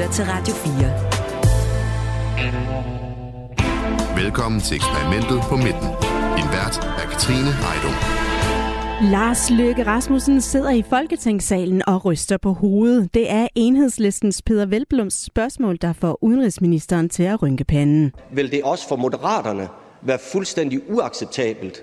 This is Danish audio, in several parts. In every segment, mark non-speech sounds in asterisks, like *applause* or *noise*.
lytter til Radio 4. Velkommen til eksperimentet på midten. Din vært er Katrine Heidung. Lars Løkke Rasmussen sidder i Folketingssalen og ryster på hovedet. Det er enhedslistens Peter Velblums spørgsmål, der får udenrigsministeren til at rynke panden. Vil det også for moderaterne være fuldstændig uacceptabelt,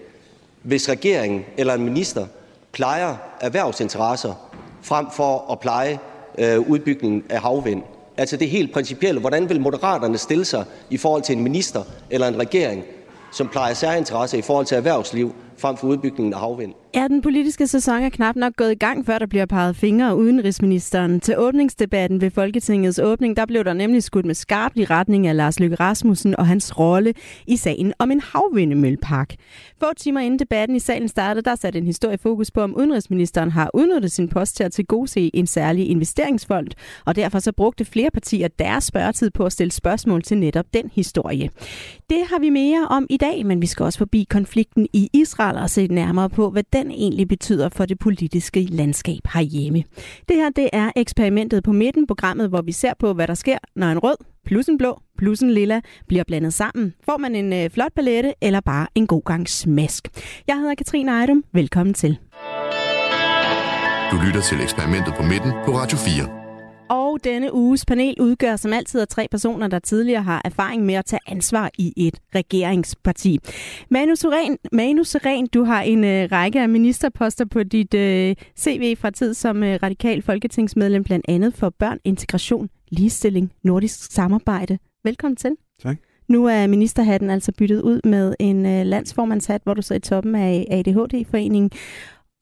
hvis regeringen eller en minister plejer erhvervsinteresser frem for at pleje øh, udbygningen af havvind? Altså det helt principielle. Hvordan vil moderaterne stille sig i forhold til en minister eller en regering, som plejer særinteresser i forhold til erhvervsliv frem for udbygningen af havvind? Ja, den politiske sæson er knap nok gået i gang, før der bliver peget fingre af udenrigsministeren. Til åbningsdebatten ved Folketingets åbning, der blev der nemlig skudt med skarp i retning af Lars Løkke Rasmussen og hans rolle i sagen om en havvindemøllepark. Få timer inden debatten i salen startede, der satte en historie fokus på, om udenrigsministeren har udnyttet sin post til at tilgodese en særlig investeringsfond, og derfor så brugte flere partier deres spørgetid på at stille spørgsmål til netop den historie. Det har vi mere om i dag, men vi skal også forbi konflikten i Israel og se nærmere på, hvad den egentlig betyder for det politiske landskab herhjemme. Det her det er eksperimentet på midten, programmet, hvor vi ser på, hvad der sker, når en rød plus en blå plus en lilla bliver blandet sammen. Får man en øh, flot palette eller bare en god gang smask. Jeg hedder Katrine Ejdum. Velkommen til. Du lytter til eksperimentet på midten på Radio 4. Og denne uges panel udgør som altid af tre personer, der tidligere har erfaring med at tage ansvar i et regeringsparti. Manu Seren, Manu Seren du har en øh, række af ministerposter på dit øh, CV fra tid som øh, radikal folketingsmedlem, blandt andet for børn, integration, ligestilling, nordisk samarbejde. Velkommen til. Tak. Nu er ministerhatten altså byttet ud med en øh, landsformandshat, hvor du sidder i toppen af ADHD-foreningen.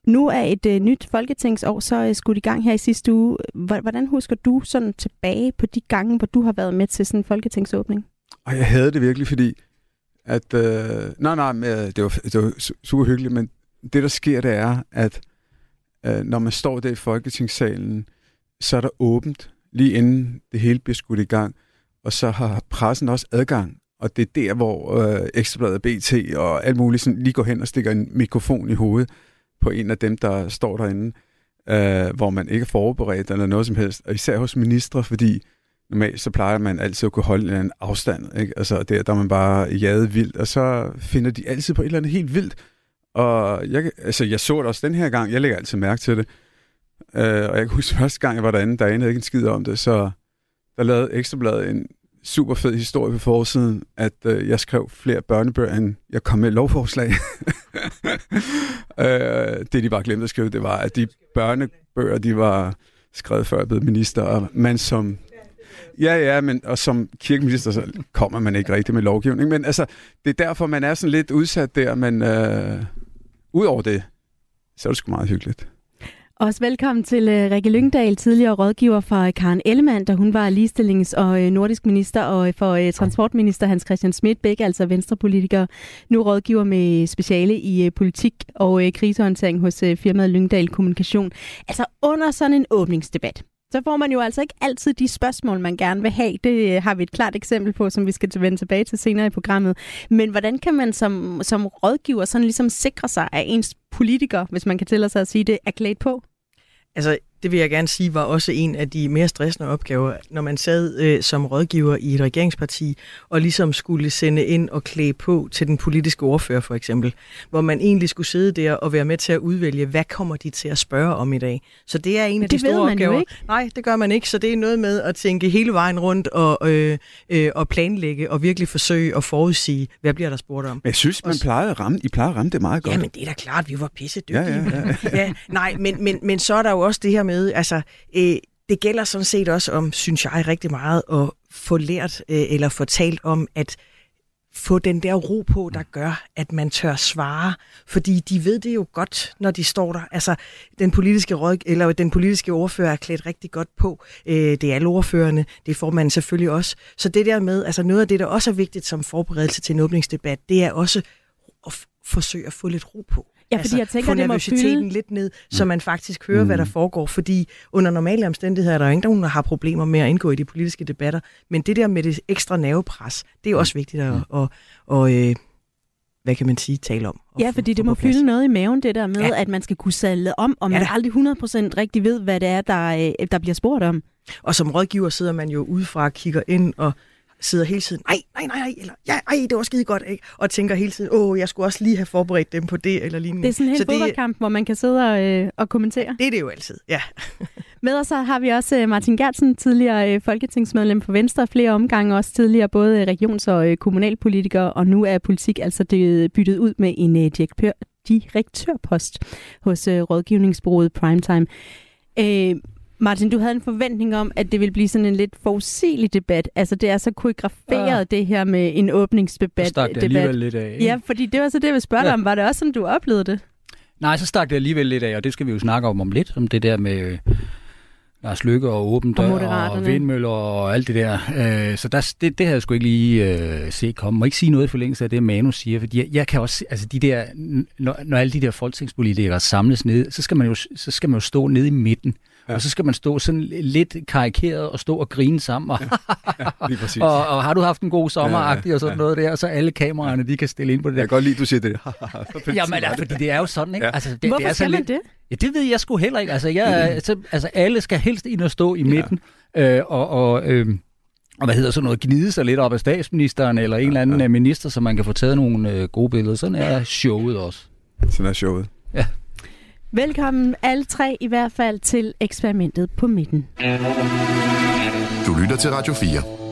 Nu er et øh, nyt folketingsår så øh, skudt i gang her i sidste uge. Hvordan husker du sådan tilbage på de gange, hvor du har været med til sådan en folketingsåbning? Og jeg havde det virkelig, fordi at... Øh, nej, nej, øh, det var, det var super hyggeligt, men det, der sker, det er, at øh, når man står der i folketingssalen, så er der åbent, lige inden det hele bliver skudt i gang, og så har pressen også adgang. Og det er der, hvor øh, Ekstrabladet BT og alt muligt sådan, lige går hen og stikker en mikrofon i hovedet på en af dem, der står derinde, øh, hvor man ikke er forberedt eller noget som helst. Og især hos ministre, fordi normalt så plejer man altid at kunne holde en afstand. Ikke? Altså der, der er man bare jaget vildt, og så finder de altid på et eller andet helt vildt. Og jeg, altså, jeg så det også den her gang, jeg lægger altid mærke til det. Øh, og jeg kan huske *laughs* første gang, jeg var derinde, der anede ikke en skid om det, så der lavede Ekstrabladet en super fed historie på forsiden, at øh, jeg skrev flere børnebøger, end jeg kom med lovforslag. *laughs* øh, det, de bare glemte at skrive, det var, at de børnebøger, de var skrevet før jeg blev minister, og man som Ja, ja, men og som kirkeminister, så kommer man ikke rigtig med lovgivning. Men altså, det er derfor, man er sådan lidt udsat der, men øh, ud over det, så er det sgu meget hyggeligt. Også velkommen til øh, Rikke Lyngdal, tidligere rådgiver for øh, Karen Ellemann, da hun var ligestillings- og øh, nordisk minister, og for transportminister Hans Christian Schmidt, begge altså venstrepolitikere, nu rådgiver med speciale i politik og krisehåndtering hos firmaet Lyngdal Kommunikation. Altså under sådan en åbningsdebat, så får man jo altså ikke altid de spørgsmål, man gerne vil have. Det øh, har vi et klart eksempel på, som vi skal vende tilbage til senere i programmet. Men hvordan kan man som, som rådgiver sådan ligesom sikre sig, at ens politiker, hvis man kan tillade sig at sige det, er klædt på? Altså, det vil jeg gerne sige, var også en af de mere stressende opgaver, når man sad øh, som rådgiver i et regeringsparti, og ligesom skulle sende ind og klæde på til den politiske ordfører for eksempel, hvor man egentlig skulle sidde der og være med til at udvælge, hvad kommer de til at spørge om i dag. Så det er en af det de store man opgaver. ikke. Nej, det gør man ikke, så det er noget med at tænke hele vejen rundt og, øh, øh, og planlægge og virkelig forsøge at forudsige, hvad bliver der spurgt om. Men jeg synes, man plejer at ramme, I plejer at ramme det meget godt. Jamen, det er da klart, vi var pisse dygtige. Ja, ja, *laughs* ja. ja, nej, men, men, men så er der jo også det her med, altså, øh, det gælder sådan set også om, synes jeg rigtig meget, at få lært øh, eller få talt om, at få den der ro på, der gør, at man tør svare. Fordi de ved det jo godt, når de står der. Altså, den politiske, råd, eller den politiske ordfører er klædt rigtig godt på. Øh, det er alle ordførerne, det får man selvfølgelig også. Så det der med, altså noget af det, der også er vigtigt som forberedelse til en åbningsdebat, det er også at forsøge at få lidt ro på. Ja, fordi jeg tænker, få det må nervøsiteten fylde- lidt ned, så man faktisk hører, mm. hvad der foregår. Fordi under normale omstændigheder er der jo ingen, der har problemer med at indgå i de politiske debatter. Men det der med det ekstra nervepres, det er også vigtigt at, at, at, at, hvad kan man sige, tale om. Ja, fordi det må fylde noget i maven, det der med, ja. at man skal kunne sadle om, og man ja, aldrig 100% rigtig ved, hvad det er, der, øh, der bliver spurgt om. Og som rådgiver sidder man jo udefra og kigger ind og sidder hele tiden, nej, nej, nej, eller ja, ej, det var skide godt, ikke? og tænker hele tiden, åh, jeg skulle også lige have forberedt dem på det, eller lignende. Det er sådan en helt fodboldkamp, hvor man kan sidde og, øh, og kommentere. Det er det jo altid, ja. *laughs* Med os så har vi også øh, Martin Gertsen, tidligere øh, folketingsmedlem for Venstre, flere omgange også tidligere både regions- og øh, kommunalpolitiker, og nu er politik altså det byttet ud med en direktør, direktørpost hos rådgivningsbureauet Primetime. Øh, Martin, du havde en forventning om, at det ville blive sådan en lidt forudsigelig debat. Altså, det er så koreograferet, ja. det her med en åbningsdebat. Så stak det alligevel lidt af. Ja, fordi det var så det, jeg ville spørge ja. dig om. Var det også sådan, du oplevede det? Nej, så stak det alligevel lidt af, og det skal vi jo snakke om om lidt, om det der med øh, Lars Lykke og åben dør og, og vindmøller og alt det der. Øh, så der, det, det havde jeg sgu ikke lige øh, se komme. Må ikke sige noget for længst af det, Manu siger, fordi jeg, jeg kan også, altså de der, når, når alle de der folketingspolitikere samles ned, så skal man jo, så skal man jo stå nede i midten. Ja. Og så skal man stå sådan lidt karikeret og stå og grine sammen. Og, ja, lige præcis. *laughs* og, og har du haft en god sommer ja, ja, og sådan ja. noget der, og så alle kameraerne, de kan stille ind på det der. Jeg kan godt lide, du siger det. *laughs* Jamen, ja, fordi det er jo sådan, ikke? Ja. Altså, det, Hvorfor det er skal man lidt, det? Ja, det ved jeg sgu heller ikke. Altså, jeg, altså, altså alle skal helst ind og stå i midten. Ja. Øh, og, og øh, og hvad hedder så noget, gnide sig lidt op af statsministeren eller en eller anden ja. minister, så man kan få taget nogle øh, gode billeder. Sådan er showet også. Sådan er showet. Ja. Velkommen alle tre i hvert fald til eksperimentet på midten. Du lytter til Radio 4.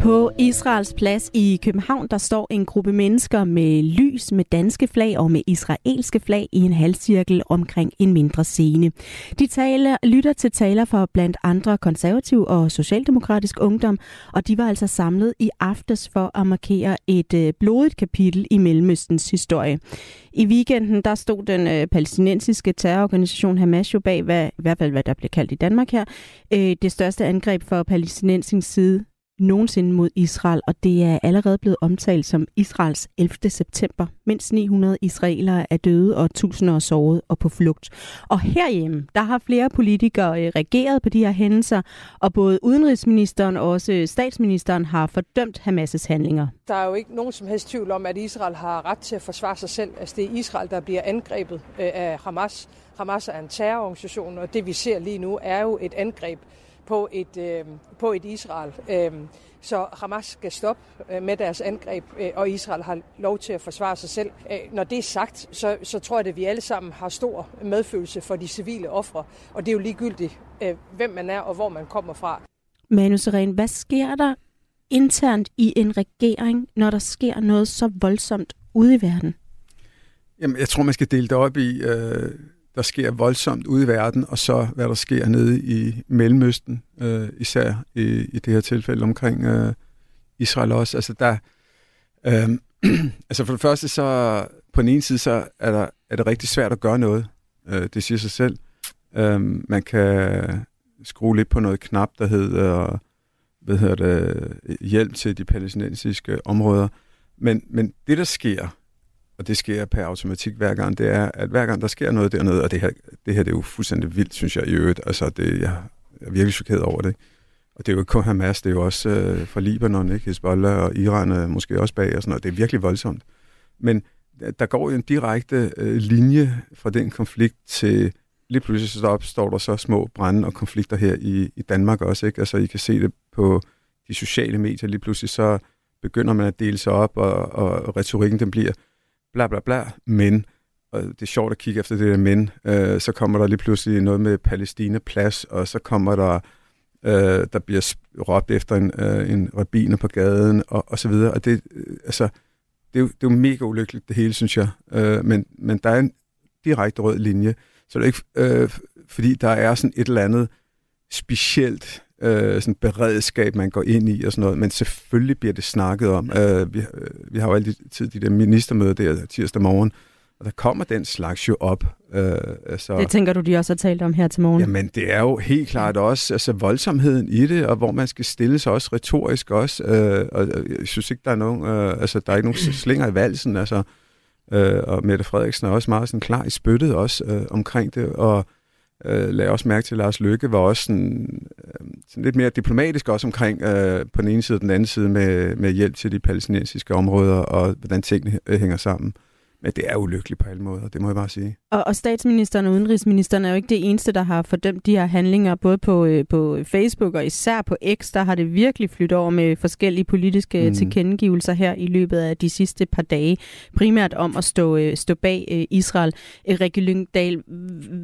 På Israels plads i København, der står en gruppe mennesker med lys, med danske flag og med israelske flag i en halvcirkel omkring en mindre scene. De taler, lytter til taler for blandt andre konservativ og socialdemokratisk ungdom, og de var altså samlet i aftes for at markere et øh, blodigt kapitel i Mellemøstens historie. I weekenden der stod den øh, palæstinensiske terrororganisation Hamas jo bag, hvad, i hvert fald hvad der blev kaldt i Danmark her, øh, det største angreb for palæstinensisk side nogensinde mod Israel, og det er allerede blevet omtalt som Israels 11. september. Mindst 900 israelere er døde, og tusinder er såret og på flugt. Og herhjemme, der har flere politikere øh, reageret på de her hændelser, og både udenrigsministeren og også statsministeren har fordømt Hamas' handlinger. Der er jo ikke nogen som helst tvivl om, at Israel har ret til at forsvare sig selv. Altså det er Israel, der bliver angrebet øh, af Hamas. Hamas er en terrororganisation, og det vi ser lige nu er jo et angreb på et, øh, på et Israel. Øh, så Hamas skal stoppe øh, med deres angreb, øh, og Israel har lov til at forsvare sig selv. Øh, når det er sagt, så, så tror jeg, at vi alle sammen har stor medfølelse for de civile ofre, og det er jo ligegyldigt, øh, hvem man er og hvor man kommer fra. Manu Seren, hvad sker der internt i en regering, når der sker noget så voldsomt ude i verden? Jamen, jeg tror, man skal dele det op i... Øh der sker voldsomt ude i verden, og så hvad der sker nede i Mellemøsten, øh, især i, i det her tilfælde omkring øh, Israel også. Altså, der, øh, *clears throat* altså for det første, så på den ene side, så er, der, er det rigtig svært at gøre noget. Øh, det siger sig selv. Øh, man kan skrue lidt på noget knap, der hedder, hvad hedder det, hjælp til de palæstinensiske områder. Men, men det, der sker, og det sker per automatik hver gang, det er, at hver gang der sker noget dernede, og det her, det her det er jo fuldstændig vildt, synes jeg i øvrigt, altså det, jeg er virkelig chokeret over det. Og det er jo ikke kun Hamas, det er jo også øh, fra Libanon, ikke? Hezbollah og Iran er måske også bag og sådan noget. Det er virkelig voldsomt. Men der går jo en direkte øh, linje fra den konflikt til, lige pludselig så opstår der så små brænde og konflikter her i, i Danmark også, ikke? Altså I kan se det på de sociale medier, lige pludselig så begynder man at dele sig op, og, og retorikken den bliver bla bla bla, men, og det er sjovt at kigge efter det der men, øh, så kommer der lige pludselig noget med Palæstina plads, og så kommer der, øh, der bliver råbt efter en, øh, en rabiner på gaden, og, og så videre, og det, øh, altså, det er, jo, det er jo mega ulykkeligt, det hele, synes jeg, øh, men, men der er en direkte rød linje, så det er ikke, øh, fordi der er sådan et eller andet specielt øh, sådan beredskab, man går ind i og sådan noget, men selvfølgelig bliver det snakket om. Øh, vi, øh, vi har jo altid tid de der ministermøder der tirsdag morgen, og der kommer den slags jo op. Øh, altså, det tænker du, de også har talt om her til morgen? Jamen, det er jo helt klart også altså, voldsomheden i det, og hvor man skal stille sig også retorisk også. Øh, og jeg synes ikke, der er nogen, øh, altså, der er ikke nogen slinger i valsen. Altså, øh, og Mette Frederiksen er også meget sådan klar i spyttet også øh, omkring det, og øh, lagde også mærke til, at Lars Lykke var også sådan, øh, sådan lidt mere diplomatisk også omkring øh, på den ene side og den anden side med, med hjælp til de palæstinensiske områder og hvordan tingene hænger sammen. Men det er ulykkeligt på alle måder, det må jeg bare sige. Og, og statsministeren og udenrigsministeren er jo ikke det eneste, der har fordømt de her handlinger, både på, øh, på Facebook og især på X, der har det virkelig flyttet over med forskellige politiske mm. tilkendegivelser her i løbet af de sidste par dage. Primært om at stå, øh, stå bag øh, Israel. Rikke Lyngdal,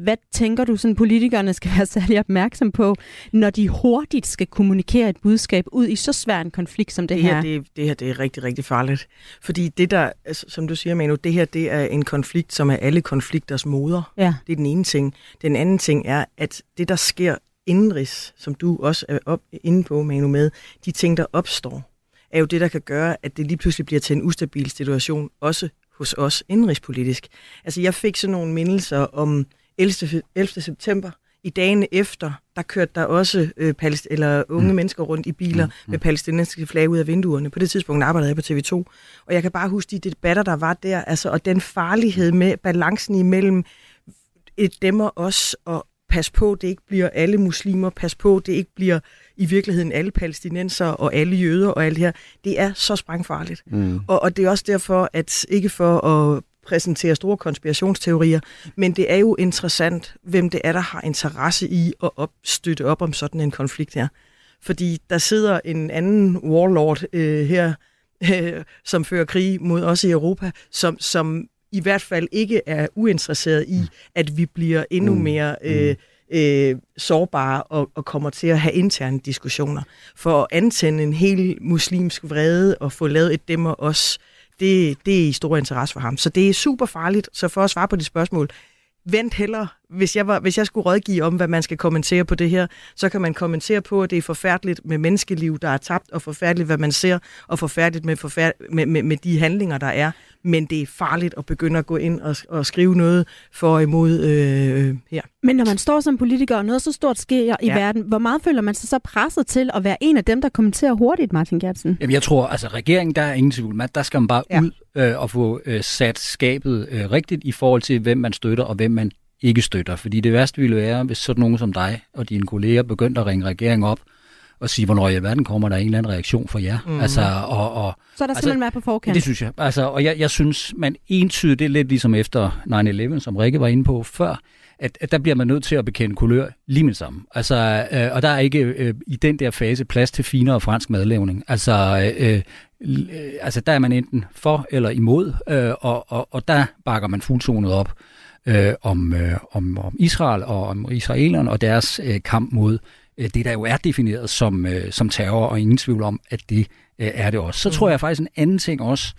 hvad tænker du, sådan politikerne skal være *laughs* særlig opmærksom på, når de hurtigt skal kommunikere et budskab ud i så svær en konflikt som det, det her? her det, det her det er rigtig, rigtig farligt. Fordi det der, altså, som du siger, Manu, det her det er en konflikt, som er alle konflikters moder. Ja. Det er den ene ting. Den anden ting er, at det, der sker indenrigs, som du også er op, inde på, Manu, med, de ting, der opstår, er jo det, der kan gøre, at det lige pludselig bliver til en ustabil situation, også hos os indenrigspolitisk. Altså, jeg fik sådan nogle mindelser om 11. 11. september, i dagene efter, der kørte der også øh, palest- eller unge mm. mennesker rundt i biler mm. Med palæstinensiske flag ud af vinduerne. På det tidspunkt arbejdede jeg på TV2. Og jeg kan bare huske de debatter, der var der, altså, og den farlighed med balancen imellem et dem og os, og pas på, det ikke bliver alle muslimer, pas på, det ikke bliver i virkeligheden alle palæstinenser og alle jøder og alt det her. Det er så sprængfarligt. Mm. Og, og det er også derfor, at ikke for at præsentere store konspirationsteorier, men det er jo interessant, hvem det er, der har interesse i at op, støtte op om sådan en konflikt her. Fordi der sidder en anden warlord øh, her, *laughs* øh, som fører krig mod os i Europa, som, som i hvert fald ikke er uinteresseret i, at vi bliver endnu mm. mere øh, øh, sårbare og, og kommer til at have interne diskussioner. For at antænde en helt muslimsk vrede og få lavet et dem og os det, det er i stor interesse for ham. Så det er super farligt. Så for at svare på det spørgsmål, vent heller. Hvis jeg, var, hvis jeg skulle rådgive om, hvad man skal kommentere på det her, så kan man kommentere på, at det er forfærdeligt med menneskeliv, der er tabt, og forfærdeligt, hvad man ser, og forfærdeligt med, forfærd, med, med, med de handlinger, der er. Men det er farligt at begynde at gå ind og, og skrive noget for og imod øh, her. Men når man står som politiker, og noget så stort sker i ja. verden, hvor meget føler man sig så presset til at være en af dem, der kommenterer hurtigt, Martin Gertsen? Jamen jeg tror, altså regeringen, der er ingen tvivl. Der skal man bare ja. ud øh, og få øh, sat skabet øh, rigtigt i forhold til, hvem man støtter og hvem man ikke støtter. Fordi det værste ville være, hvis sådan nogen som dig og dine kolleger begyndte at ringe regeringen op og sige, hvornår i verden kommer der en eller anden reaktion fra jer. Mm. Altså, og, og, så er der altså, simpelthen på forkant? Det synes jeg. Altså, og jeg, jeg synes, man entydigt, det er lidt ligesom efter 9-11, som Rikke var inde på før, at, at der bliver man nødt til at bekende kulør lige med sammen. Altså, øh, og der er ikke øh, i den der fase plads til finere fransk madlavning. Altså, øh, øh, altså der er man enten for eller imod, øh, og, og, og der bakker man fuldtonet op øh, om, øh, om, om Israel og om israelerne og deres øh, kamp mod det, der jo er defineret som, øh, som terror, og ingen tvivl om, at det øh, er det også. Så tror jeg faktisk en anden ting også,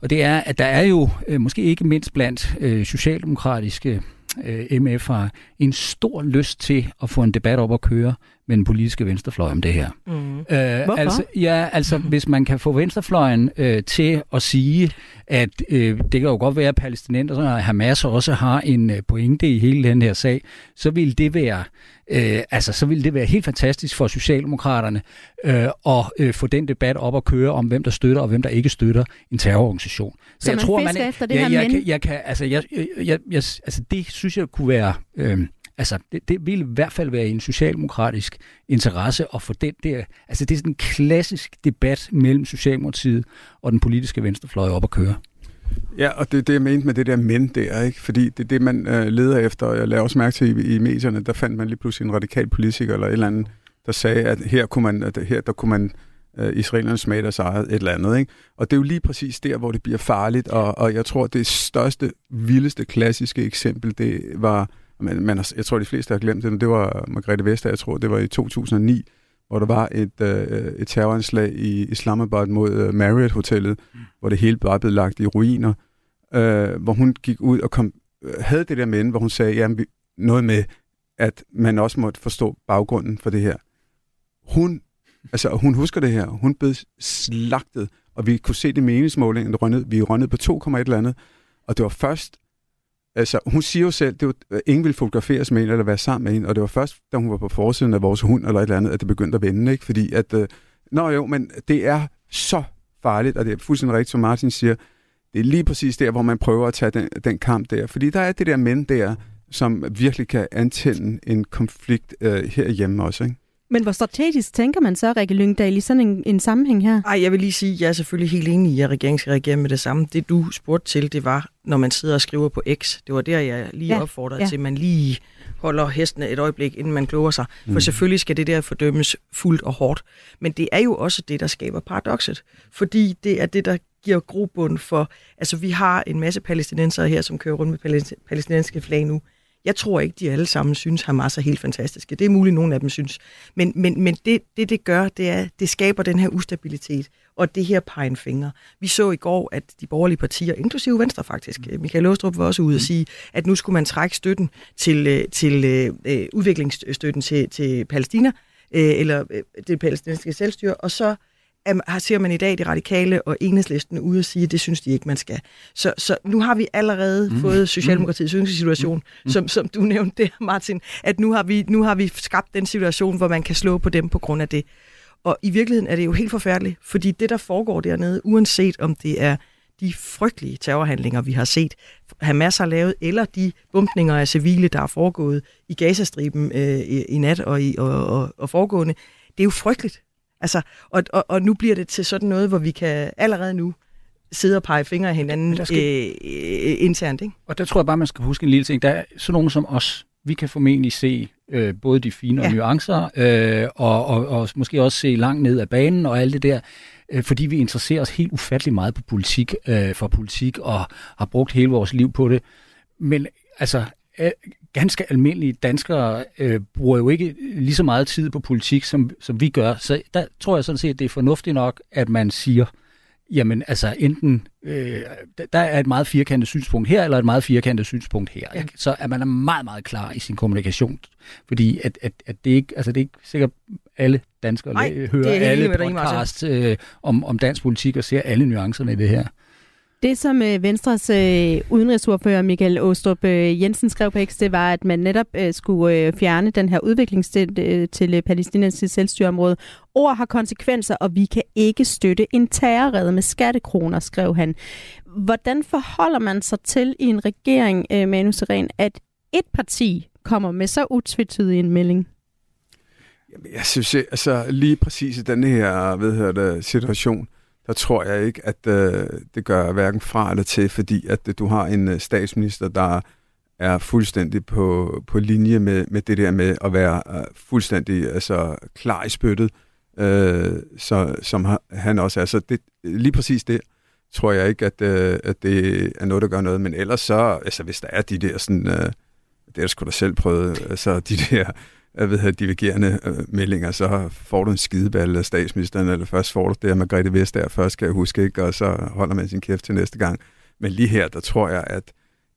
og det er, at der er jo øh, måske ikke mindst blandt øh, socialdemokratiske øh, MF'er en stor lyst til at få en debat op at køre med den politiske venstrefløj om det her. Mm. Øh, Hvorfor? Altså, ja, altså mm. *laughs* hvis man kan få venstrefløjen øh, til at sige, at øh, det kan jo godt være, at palæstinenserne og Hamas også har en øh, pointe i hele den her sag, så vil det være øh, altså, så ville det være helt fantastisk for Socialdemokraterne øh, at øh, få den debat op at køre om, hvem der støtter og hvem der ikke støtter en terrororganisation. Så, så jeg man tror, man, efter det ja, her jeg, jeg, jeg kan, altså, jeg, jeg, jeg, jeg, altså, det synes jeg kunne være... Øh, Altså, det, det vil i hvert fald være en socialdemokratisk interesse at få den der... Altså, det er sådan en klassisk debat mellem Socialdemokratiet og den politiske venstrefløj op at køre. Ja, og det er det, jeg mente med det der men der, ikke? Fordi det er det, man øh, leder efter, og jeg laver også mærke til i, i medierne, der fandt man lige pludselig en radikal politiker eller et eller andet, der sagde, at her kunne man, at her der kunne man øh, israelerne smage deres eget et eller andet. Ikke? Og det er jo lige præcis der, hvor det bliver farligt, og, og jeg tror, det største, vildeste, klassiske eksempel, det var man, men jeg tror, de fleste har glemt det, men det var Margrethe Vestager, jeg tror, det var i 2009, hvor der var et, øh, et terroranslag i Islamabad mod øh, Marriott-hotellet, mm. hvor det hele bare blev lagt i ruiner, øh, hvor hun gik ud og kom, øh, havde det der med, hvor hun sagde jamen, noget med, at man også måtte forstå baggrunden for det her. Hun, altså, hun husker det her. Hun blev slagtet, og vi kunne se det meningsmålingen, vi rønnede på 2, et eller andet, og det var først Altså, hun siger jo selv, det var, øh, ingen ville fotograferes med en eller være sammen med en, og det var først, da hun var på forsiden af vores hund eller et eller andet, at det begyndte at vende, ikke? Fordi at, øh, nå jo, men det er så farligt, og det er fuldstændig rigtigt, som Martin siger, det er lige præcis der, hvor man prøver at tage den, den kamp der. Fordi der er det der mænd der, som virkelig kan antænde en konflikt øh, herhjemme også, ikke? Men hvor strategisk tænker man så, Rikke Lyngdal, i sådan en, en sammenhæng her? Ej, jeg vil lige sige, at jeg er selvfølgelig helt enig i, at regeringen skal reagere med det samme. Det du spurgte til, det var, når man sidder og skriver på X. Det var der, jeg lige ja. opfordrede ja. til, at man lige holder hestene et øjeblik, inden man kloger sig. For mm. selvfølgelig skal det der fordømmes fuldt og hårdt. Men det er jo også det, der skaber paradokset. Fordi det er det, der giver grobund for... Altså, vi har en masse palæstinenser her, som kører rundt med palæstinensiske flag nu. Jeg tror ikke, de alle sammen synes, Hamas er helt fantastiske. Det er muligt, nogle af dem synes. Men, men, men det, det, det gør, det er, det skaber den her ustabilitet og det her pegen fingre. Vi så i går, at de borgerlige partier, inklusive Venstre faktisk, mm. Michael Åstrup var også ude at mm. sige, at nu skulle man trække støtten til, øh, til øh, udviklingsstøtten til, til Palæstina, øh, eller øh, det palæstinensiske selvstyre, og så her ser man i dag de radikale og enhedslisten ude og sige, at det synes de ikke, man skal. Så, så nu har vi allerede mm. fået Socialdemokratiets mm. situation, mm. som, som du nævnte der, Martin, at nu har, vi, nu har vi skabt den situation, hvor man kan slå på dem på grund af det. Og i virkeligheden er det jo helt forfærdeligt, fordi det, der foregår dernede, uanset om det er de frygtelige terrorhandlinger, vi har set, Hamas har lavet, eller de bumpninger af civile, der er foregået i Gazastriben øh, i, i nat og, i, og, og, og foregående, det er jo frygteligt. Altså, og, og, og nu bliver det til sådan noget, hvor vi kan allerede nu sidde og pege fingre af hinanden skal... øh, øh, internt. Ikke? Og der tror jeg bare, man skal huske en lille ting. Der er sådan nogen som os, vi kan formentlig se øh, både de fine ja. nuancer, øh, og, og, og måske også se langt ned ad banen og alt det der, øh, fordi vi interesserer os helt ufattelig meget på politik, øh, for politik, og har brugt hele vores liv på det. Men altså, øh, ganske almindelige danskere øh, bruger jo ikke lige så meget tid på politik, som, som vi gør. Så der tror jeg sådan set, at det er fornuftigt nok, at man siger, jamen altså enten, øh, der er et meget firkantet synspunkt her, eller et meget firkantet synspunkt her. Ja. Ikke? Så er man er meget, meget klar i sin kommunikation. Fordi at, at, at det, ikke, altså det er ikke sikkert alle danskere Nej, hører alle podcasts øh, om, om dansk politik og ser alle nuancerne i det her. Det, som øh, Venstres øh, udenrigsordfører Michael Åstrup øh, Jensen skrev på X, det var, at man netop øh, skulle øh, fjerne den her udviklingsstøtte øh, til øh, palæstinensiske selvstyreområde. Ord har konsekvenser, og vi kan ikke støtte en terrorrede med skattekroner, skrev han. Hvordan forholder man sig til i en regering, øh, Manu Seren, at et parti kommer med så utvetydig en melding? Jeg synes, øh, altså lige præcis i den her ved her, der, situation, der tror jeg ikke, at øh, det gør hverken fra eller til, fordi at øh, du har en øh, statsminister, der er fuldstændig på, på linje med, med det der med at være øh, fuldstændig altså, klar i spyttet, øh, så, som han også er. Så det, lige præcis det tror jeg ikke, at, øh, at det er noget, der gør noget. Men ellers så, altså hvis der er de der sådan, øh, det er sgu da selv prøvet, altså de der jeg ved, divergerende øh, meldinger, så får du en skideball af statsministeren, eller først får du det af Margrethe Vestager, først skal jeg huske, ikke? og så holder man sin kæft til næste gang. Men lige her, der tror jeg, at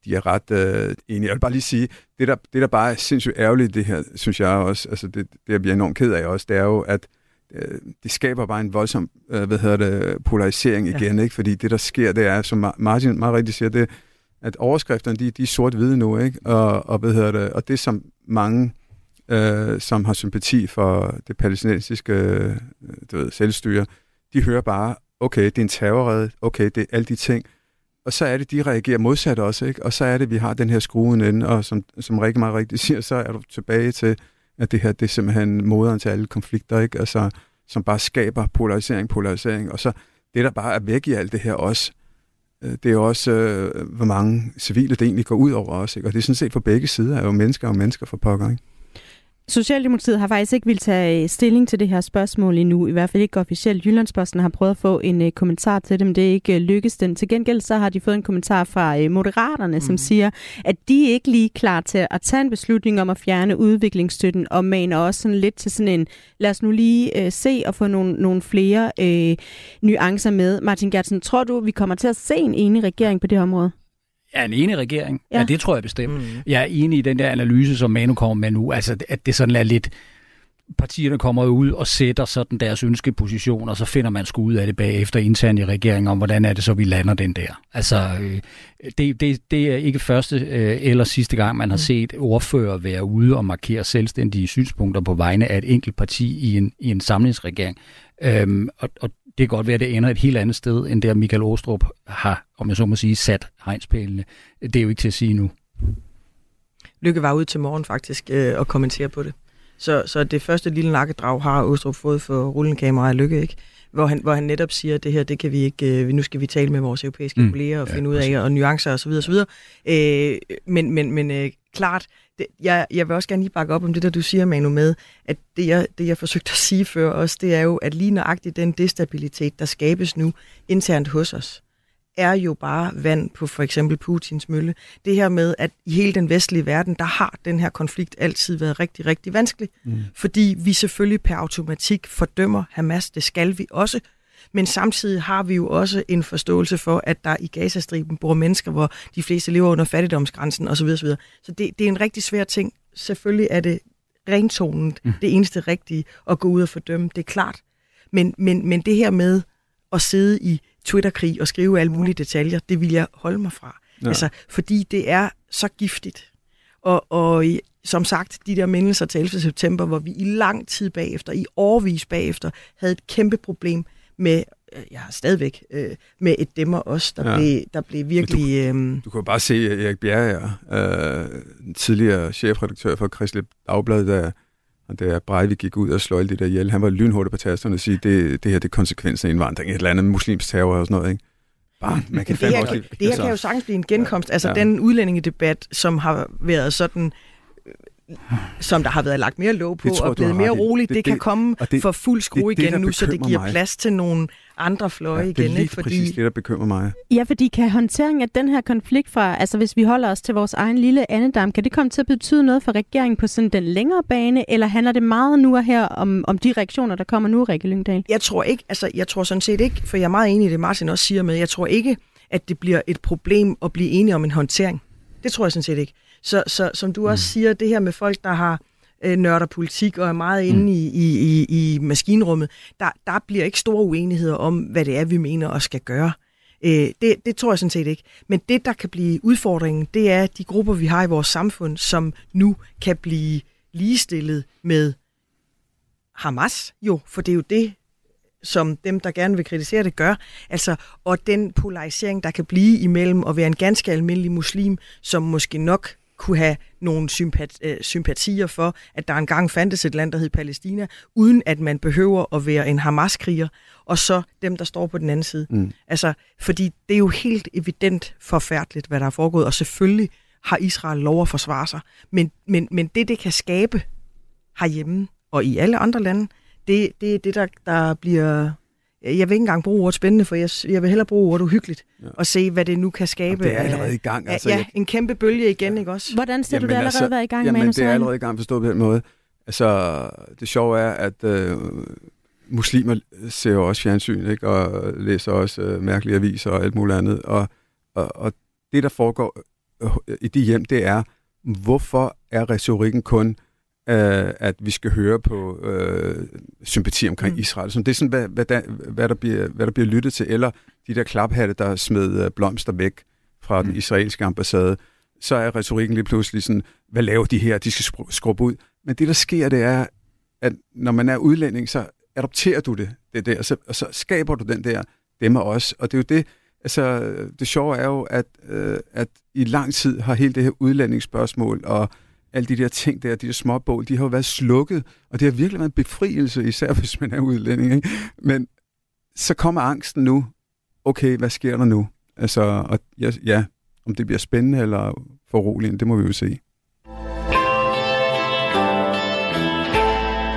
de er ret øh, enige. Jeg vil bare lige sige, det der, det der bare er sindssygt ærgerligt, det her, synes jeg også, altså det, det jeg bliver enormt ked af også, det er jo, at øh, det skaber bare en voldsom, øh, hvad hedder det, polarisering igen, ja. ikke? Fordi det, der sker, det er, som Martin meget rigtigt siger, det at overskrifterne, de, de er sort-hvide nu, ikke? Og, og, hvad hedder det, og det, som mange øh, som har sympati for det palæstinensiske øh, du ved, selvstyre, de hører bare, okay, det er en terrorred, okay, det er alle de ting. Og så er det, de reagerer modsat også, ikke? Og så er det, vi har den her skruen inde, og som, som Rikke meget rigtigt *laughs* siger, så er du tilbage til, at det her, det er simpelthen moderen til alle konflikter, ikke? Altså, som bare skaber polarisering, polarisering, og så det, der bare er væk i alt det her også, øh, det er jo også, øh, hvor mange civile det egentlig går ud over os, ikke? Og det er sådan set for begge sider, er jo mennesker og mennesker for pokker, ikke? Socialdemokratiet har faktisk ikke vil tage stilling til det her spørgsmål endnu, i hvert fald ikke officielt. Jyllandsposten har prøvet at få en uh, kommentar til det, men det er ikke uh, lykkes den. Til gengæld så har de fået en kommentar fra uh, Moderaterne, mm. som siger, at de er ikke lige klar til at tage en beslutning om at fjerne udviklingsstøtten, og mener også sådan lidt til sådan en, lad os nu lige uh, se og få nogle, nogle flere uh, nuancer med. Martin Gertsen, tror du, vi kommer til at se en enig regering på det område? Ja, en enig regering. Ja. ja, det tror jeg bestemt. Mm. Jeg er enig i den der analyse, som Manu kommer med nu, altså at det sådan er lidt partierne kommer ud og sætter sådan deres ønskeposition, og så finder man sgu ud af det bagefter internt i regeringen om, hvordan er det så, vi lander den der. Altså, øh, det, det, det er ikke første øh, eller sidste gang, man har mm. set ordfører være ude og markere selvstændige synspunkter på vegne af et enkelt parti i en, i en samlingsregering. Øhm, og, og det kan godt være, at det ender et helt andet sted, end der Michael Åstrup har, om jeg så må sige, sat hegnspælene. Det er jo ikke til at sige nu. Lykke var ude til morgen faktisk øh, og kommentere på det. Så, så det første lille nakkedrag har Åstrup fået for rullende kamera af lykke, ikke? Hvor han, hvor han netop siger, at det her, det kan vi ikke, øh, nu skal vi tale med vores europæiske mm. kolleger og finde ja, ud af, og nuancer osv. osv. Øh, men men, men øh, klart, det, jeg, jeg vil også gerne lige bakke op om det, der du siger, Manu, med, at det jeg, det, jeg forsøgte at sige før også, det er jo, at lige nøjagtigt den destabilitet, der skabes nu internt hos os, er jo bare vand på for eksempel Putins mølle. Det her med, at i hele den vestlige verden, der har den her konflikt altid været rigtig, rigtig vanskelig. Mm. Fordi vi selvfølgelig per automatik fordømmer Hamas, det skal vi også. Men samtidig har vi jo også en forståelse for, at der i Gazastriben bor mennesker, hvor de fleste lever under fattigdomsgrænsen osv. osv. Så det, det er en rigtig svær ting. Selvfølgelig er det rentonen mm. det eneste rigtige at gå ud og fordømme, det er klart. Men, men, men det her med at sidde i Twitter-krig og skrive alle mulige detaljer, det vil jeg holde mig fra. Ja. Altså, fordi det er så giftigt. Og, og som sagt, de der mindelser til 11. september, hvor vi i lang tid bagefter, i årvis bagefter, havde et kæmpe problem med, øh, jeg har stadigvæk, øh, med et demmer også, der, ja. blev, der blev virkelig... Du, øh, du kan bare se Erik Bjerre, øh, tidligere chefredaktør for Kristelig Dagblad, der og da Breivik gik ud og slog alle de der ihjel, han var lynhurtig på tasterne og sige, det, det her det er konsekvensen af indvandring, et eller andet muslimsk terror og sådan noget, ikke? Bare, man kan det her, også, det her altså, kan jo sagtens blive en genkomst. Altså ja. den udlændingedebat, som har været sådan som der har været lagt mere låg på tror, og blevet mere roligt, det, det, det kan komme det, for fuld skrue igen det, nu, så det giver mig. plads til nogle andre fløje ja, igen. Det er lige ikke? Fordi... præcis det, der bekymrer mig. Ja, fordi kan håndtering af den her konflikt fra, altså hvis vi holder os til vores egen lille andedam, kan det komme til at betyde noget for regeringen på sådan den længere bane, eller handler det meget nu og her om, om de reaktioner, der kommer nu, Rikke Lyngdal? Jeg tror ikke, altså jeg tror sådan set ikke, for jeg er meget enig i det, Martin også siger med, jeg tror ikke, at det bliver et problem at blive enige om en håndtering. Det tror jeg sådan set ikke. Så, så som du også mm. siger, det her med folk, der har øh, nørder politik og er meget inde mm. i, i, i, i maskinrummet, der, der bliver ikke store uenigheder om, hvad det er, vi mener og skal gøre. Øh, det, det tror jeg sådan set ikke. Men det, der kan blive udfordringen, det er de grupper, vi har i vores samfund, som nu kan blive ligestillet med Hamas, jo, for det er jo det, som dem, der gerne vil kritisere det, gør. Altså, og den polarisering, der kan blive imellem at være en ganske almindelig muslim, som måske nok kunne have nogle sympat, øh, sympatier for, at der engang fandtes et land, der hed Palæstina, uden at man behøver at være en Hamas-kriger, og så dem, der står på den anden side. Mm. Altså, fordi det er jo helt evident forfærdeligt, hvad der er foregået, og selvfølgelig har Israel lov at forsvare sig. Men, men, men det, det kan skabe herhjemme og i alle andre lande, det, det er det, der, der bliver jeg vil ikke engang bruge ordet spændende, for jeg, jeg vil hellere bruge ordet uhyggeligt, ja. og se, hvad det nu kan skabe. Og det er allerede i gang. Altså, ja, jeg... en kæmpe bølge igen, ja. ikke også? Hvordan ser jamen, du det allerede altså, være i gang jamen, med, det er allerede i gang forstået på den måde. Altså, det sjove er, at øh, muslimer ser jo også fjernsyn, ikke? og læser også øh, mærkelige aviser og alt muligt andet. Og, og, og det, der foregår øh, i de hjem, det er, hvorfor er retorikken kun øh, at vi skal høre på øh, sympati omkring mm. Israel. Så det er sådan, hvad, hvad, der, hvad, der bliver, hvad der bliver lyttet til, eller de der klaphatte, der smed øh, blomster væk fra mm. den israelske ambassade, så er retorikken lige pludselig sådan, hvad laver de her? De skal skrubbe ud. Men det, der sker, det er, at når man er udlænding, så adopterer du det, det der, og så, og så skaber du den der dem og os. Og det er jo det, altså det sjove er jo, at, øh, at i lang tid har hele det her udlændingsspørgsmål og alle de der ting der, de der småbål, de har jo været slukket, og det har virkelig været en befrielse, især hvis man er udlænding. Ikke? Men så kommer angsten nu. Okay, hvad sker der nu? Altså, og ja, ja, om det bliver spændende eller foruroligende, det må vi jo se.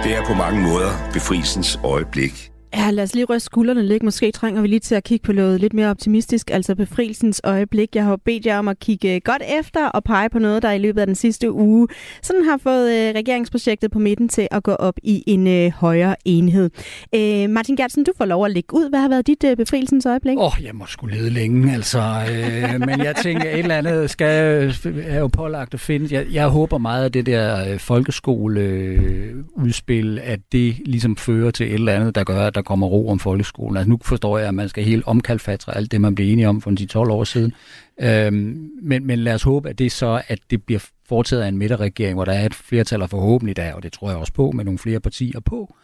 Det er på mange måder befrielsens øjeblik. Ja, lad os lige ryste skuldrene lidt. Måske trænger vi lige til at kigge på noget lidt mere optimistisk, altså befrielsens øjeblik. Jeg har bedt jer om at kigge godt efter og pege på noget, der i løbet af den sidste uge sådan har fået øh, regeringsprojektet på midten til at gå op i en øh, højere enhed. Øh, Martin Gertsen, du får lov at lægge ud. Hvad har været dit øh, befrielsens øjeblik? Åh, oh, jeg må skulle lede længe, altså. Øh, men jeg tænker, et eller andet skal er jo pålagt at finde. Jeg, jeg håber meget, at det der øh, folkeskoleudspil, at det ligesom fører til et eller andet, der gør, at der kommer ro om folkeskolen. Altså nu forstår jeg, at man skal helt omkalfatre alt det, man blev enige om for de 12 år siden. Øhm, men, men lad os håbe, at det så, at det bliver foretaget af en midterregering, hvor der er et flertal, og forhåbentlig der, og det tror jeg også på, med nogle flere partier på,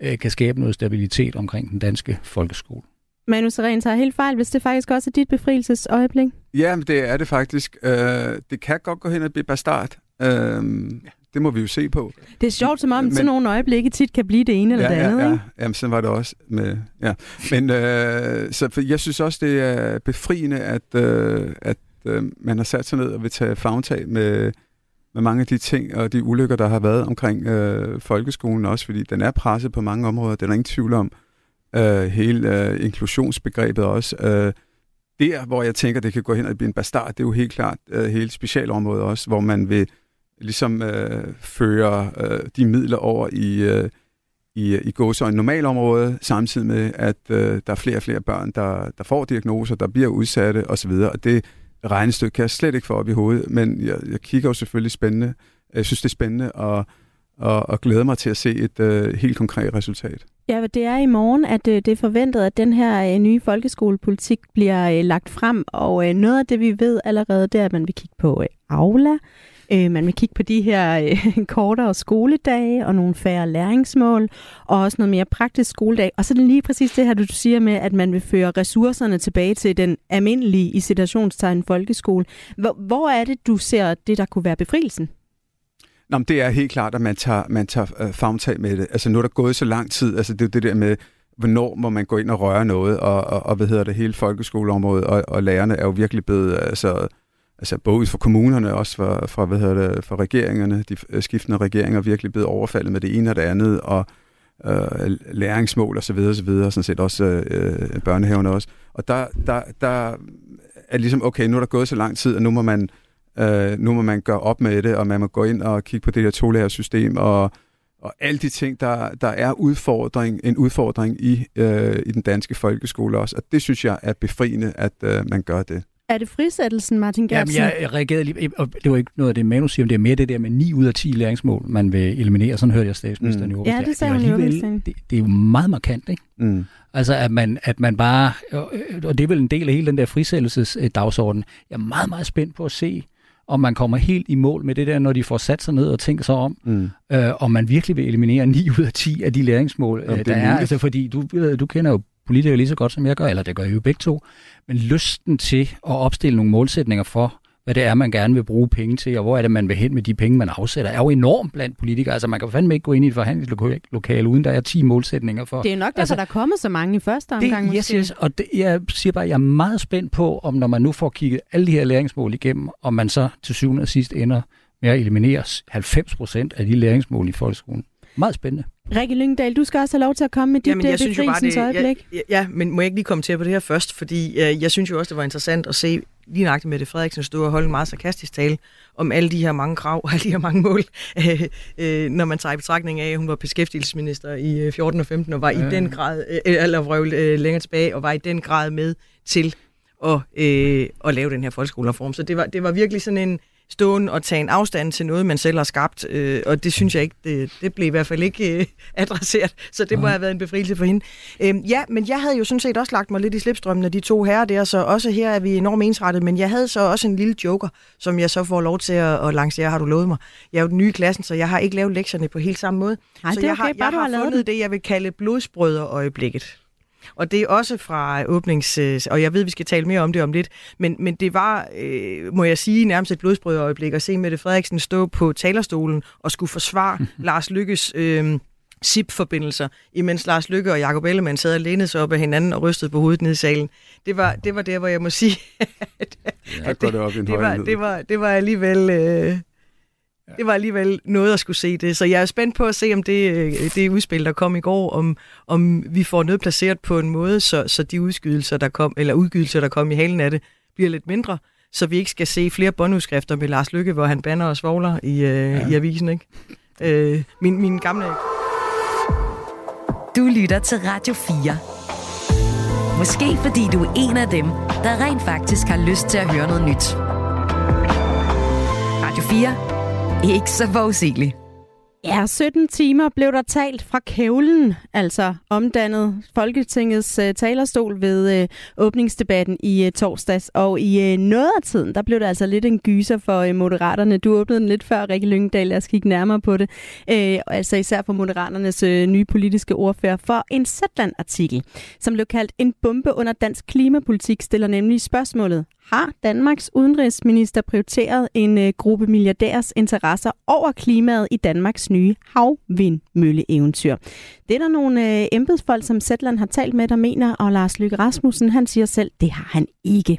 øh, kan skabe noget stabilitet omkring den danske folkeskole. Manu Seren tager helt fejl, hvis det faktisk også er dit befrielsesøjeblik. Ja, det er det faktisk. Øh, det kan godt gå hen og blive bastard. Øh, det, det må vi jo se på. Det er sjovt, som om Men, sådan nogle øjeblikke tit kan blive det ene eller ja, det andet, ja, ikke? Ja, jamen, sådan var det også. Med, ja. Men øh, så for jeg synes også, det er befriende, at, øh, at øh, man har sat sig ned og vil tage fagtag med, med mange af de ting og de ulykker, der har været omkring øh, folkeskolen også, fordi den er presset på mange områder, det er der ingen tvivl om. Øh, hele øh, inklusionsbegrebet også. Øh, der, hvor jeg tænker, det kan gå hen og blive en bastard, det er jo helt klart øh, hele specialområdet også, hvor man vil ligesom øh, fører øh, de midler over i, øh, i, i gåsøjne normalområde, samtidig med, at øh, der er flere og flere børn, der, der får diagnoser, der bliver udsatte osv., og det regnestykke kan jeg slet ikke få op i hovedet, men jeg, jeg kigger jo selvfølgelig spændende. Jeg synes, det er spændende, og, og, og glæder mig til at se et øh, helt konkret resultat. Ja, det er i morgen, at øh, det er forventet, at den her øh, nye folkeskolepolitik bliver øh, lagt frem, og øh, noget af det, vi ved allerede, det er, at man vil kigge på øh, Aula, Øh, man vil kigge på de her øh, *laughs* kortere skoledage og nogle færre læringsmål, og også noget mere praktisk skoledag. Og så er det lige præcis det her, du siger med, at man vil føre ressourcerne tilbage til den almindelige i citationstegn folkeskole. Hvor, hvor er det, du ser det, der kunne være befrielsen? Nå, men det er helt klart, at man tager, man tager øh, fagtag med det. Altså nu er der gået så lang tid, altså det er det der med, hvornår må man gå ind og røre noget, og, og, og hvad hedder det, hele folkeskoleområdet, og, og lærerne er jo virkelig blevet, altså, altså både for kommunerne, også for, for, hvad hedder det, for regeringerne, de øh, skiftende regeringer, virkelig blevet overfaldet med det ene og det andet, og øh, læringsmål og så videre, og så videre, sådan set også øh, børnehaverne også. Og der, der, der er ligesom, okay, nu er der gået så lang tid, og nu må man Øh, nu må man gøre op med det, og man må gå ind og kigge på det her tolærersystem, og, og alle de ting, der, der er udfordring, en udfordring i, øh, i den danske folkeskole også. Og det synes jeg er befriende, at øh, man gør det. Er det frisættelsen, Martin Gertsen? Jamen, jeg reagerede lige, og det var ikke noget af det, Manu siger, det er mere det der med 9 ud af 10 læringsmål, man vil eliminere. Sådan hørte jeg statsministeren mm. i Ja, det sagde hun i det, det er jo meget markant, ikke? Mm. Altså, at man, at man bare, og det er vel en del af hele den der frisættelsesdagsorden, jeg er meget, meget spændt på at se, om man kommer helt i mål med det der, når de får sat sig ned og tænker sig om, mm. øh, om man virkelig vil eliminere 9 ud af 10 af de læringsmål, Jamen, øh, der er. er. Altså, fordi du, du kender jo politikere lige så godt, som jeg gør, eller det gør jeg jo begge to, men lysten til at opstille nogle målsætninger for, hvad det er, man gerne vil bruge penge til, og hvor er det, man vil hen med de penge, man afsætter, er jo enormt blandt politikere. Altså, man kan fandme ikke gå ind i et forhandlingslokale, uden der er 10 målsætninger for. Det er nok derfor, altså, der er kommet så mange i første omgang. Det, yes, yes, og det, jeg siger bare, jeg er meget spændt på, om når man nu får kigget alle de her læringsmål igennem, om man så til syvende og sidst ender med at eliminere 90 procent af de læringsmål i folkeskolen. Meget spændende. Rikke Lyngdal, du skal også have lov til at komme med dit Jamen, jeg synes jo bare, det, øjeblik. Ja, ja, men må jeg ikke lige komme til på det her først? Fordi øh, jeg synes jo også, det var interessant at se lige nøjagtigt med det Frederiksen stå og holde en meget sarkastisk tale om alle de her mange krav og alle de her mange mål, *laughs* øh, øh, når man tager i betragtning af, at hun var beskæftigelsesminister i 14 øh, og 15 og var ja. i den grad, øh, eller vrøvl øh, længere tilbage, og var i den grad med til at, øh, at lave den her folkeskolereform. Så det var, det var virkelig sådan en, stående og tage en afstand til noget, man selv har skabt, øh, og det synes jeg ikke, det, det blev i hvert fald ikke øh, *laughs* adresseret, så det må have været en befrielse for hende. Øh, ja, men jeg havde jo sådan set også lagt mig lidt i slipstrømmen af de to herrer der, så også her er vi enormt ensrettet, men jeg havde så også en lille joker, som jeg så får lov til at, at lancere, har du lovet mig. Jeg er jo den nye i klassen, så jeg har ikke lavet lektierne på helt samme måde. Ej, så det jeg okay, har, jeg har, har fundet det, jeg vil kalde blodsbrødre-øjeblikket. Og det er også fra åbnings... Øh, og jeg ved, vi skal tale mere om det om lidt, men, men det var, øh, må jeg sige, nærmest et blodsbrødøjeblik at se Mette Frederiksen stå på talerstolen og skulle forsvare *laughs* Lars Lykkes... Øh, SIP-forbindelser, imens Lars Lykke og Jacob Ellemann sad og lænede sig op af hinanden og rystede på hovedet ned i salen. Det var, det var der, hvor jeg må sige, *laughs* at, ja, at det, det, det, var, det, var, det var alligevel... Øh, det var alligevel noget at skulle se det. Så jeg er spændt på at se, om det, øh, det udspil, der kom i går, om, om vi får noget placeret på en måde, så, så de udskydelser, der kom, eller udgydelser, der kom i halen af det, bliver lidt mindre, så vi ikke skal se flere båndudskrifter med Lars Lykke, hvor han banner og svogler i, øh, ja. i avisen. Ikke? Øh, min, min gamle... Du lytter til Radio 4. Måske fordi du er en af dem, der rent faktisk har lyst til at høre noget nyt. Radio 4 ikke så forudsigelig. Ja, 17 timer blev der talt fra kævlen, altså omdannet Folketingets uh, talerstol ved uh, åbningsdebatten i uh, torsdags. Og i uh, noget af tiden, der blev der altså lidt en gyser for uh, moderaterne. Du åbnede den lidt før, Rikke Lyngdal. Lad os kigge nærmere på det. Uh, altså især for moderaternes uh, nye politiske ordfører for en Zetland-artikel, som blev kaldt En bombe under dansk klimapolitik, stiller nemlig spørgsmålet, har Danmarks udenrigsminister prioriteret en øh, gruppe milliardærs interesser over klimaet i Danmarks nye havvindmølleeventyr. Det er der nogle øh, embedsfolk, som Sætland har talt med, der mener, og Lars Lykke Rasmussen, han siger selv, det har han ikke.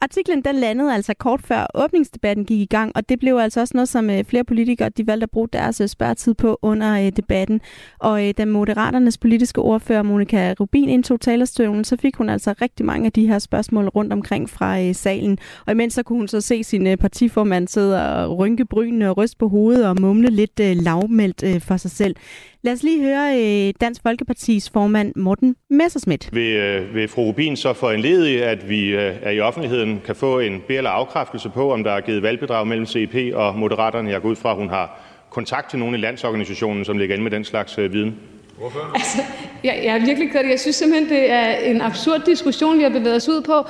Artiklen den landede altså kort før åbningsdebatten gik i gang, og det blev altså også noget, som øh, flere politikere de valgte at bruge deres øh, spørgetid på under øh, debatten. Og da Moderaternes politiske ordfører Monika Rubin indtog talerstolen, så fik hun altså rigtig mange af de her spørgsmål rundt omkring fra salen. Og imens så kunne hun så se sin partiformand sidde og rynke brynene og ryste på hovedet og mumle lidt lavmældt for sig selv. Lad os lige høre øh, Dansk Folkepartis formand Morten Messerschmidt. Vil, øh, vil fru Rubin så få en led at vi øh, er i offentligheden kan få en eller afkræftelse på, om der er givet valgbedrag mellem CIP og Moderaterne? Jeg går ud fra, at hun har kontakt til nogen i landsorganisationen, som ligger inde med den slags øh, viden. Altså, jeg, jeg er virkelig ked Jeg synes simpelthen, det er en absurd diskussion, vi har bevæget os ud på.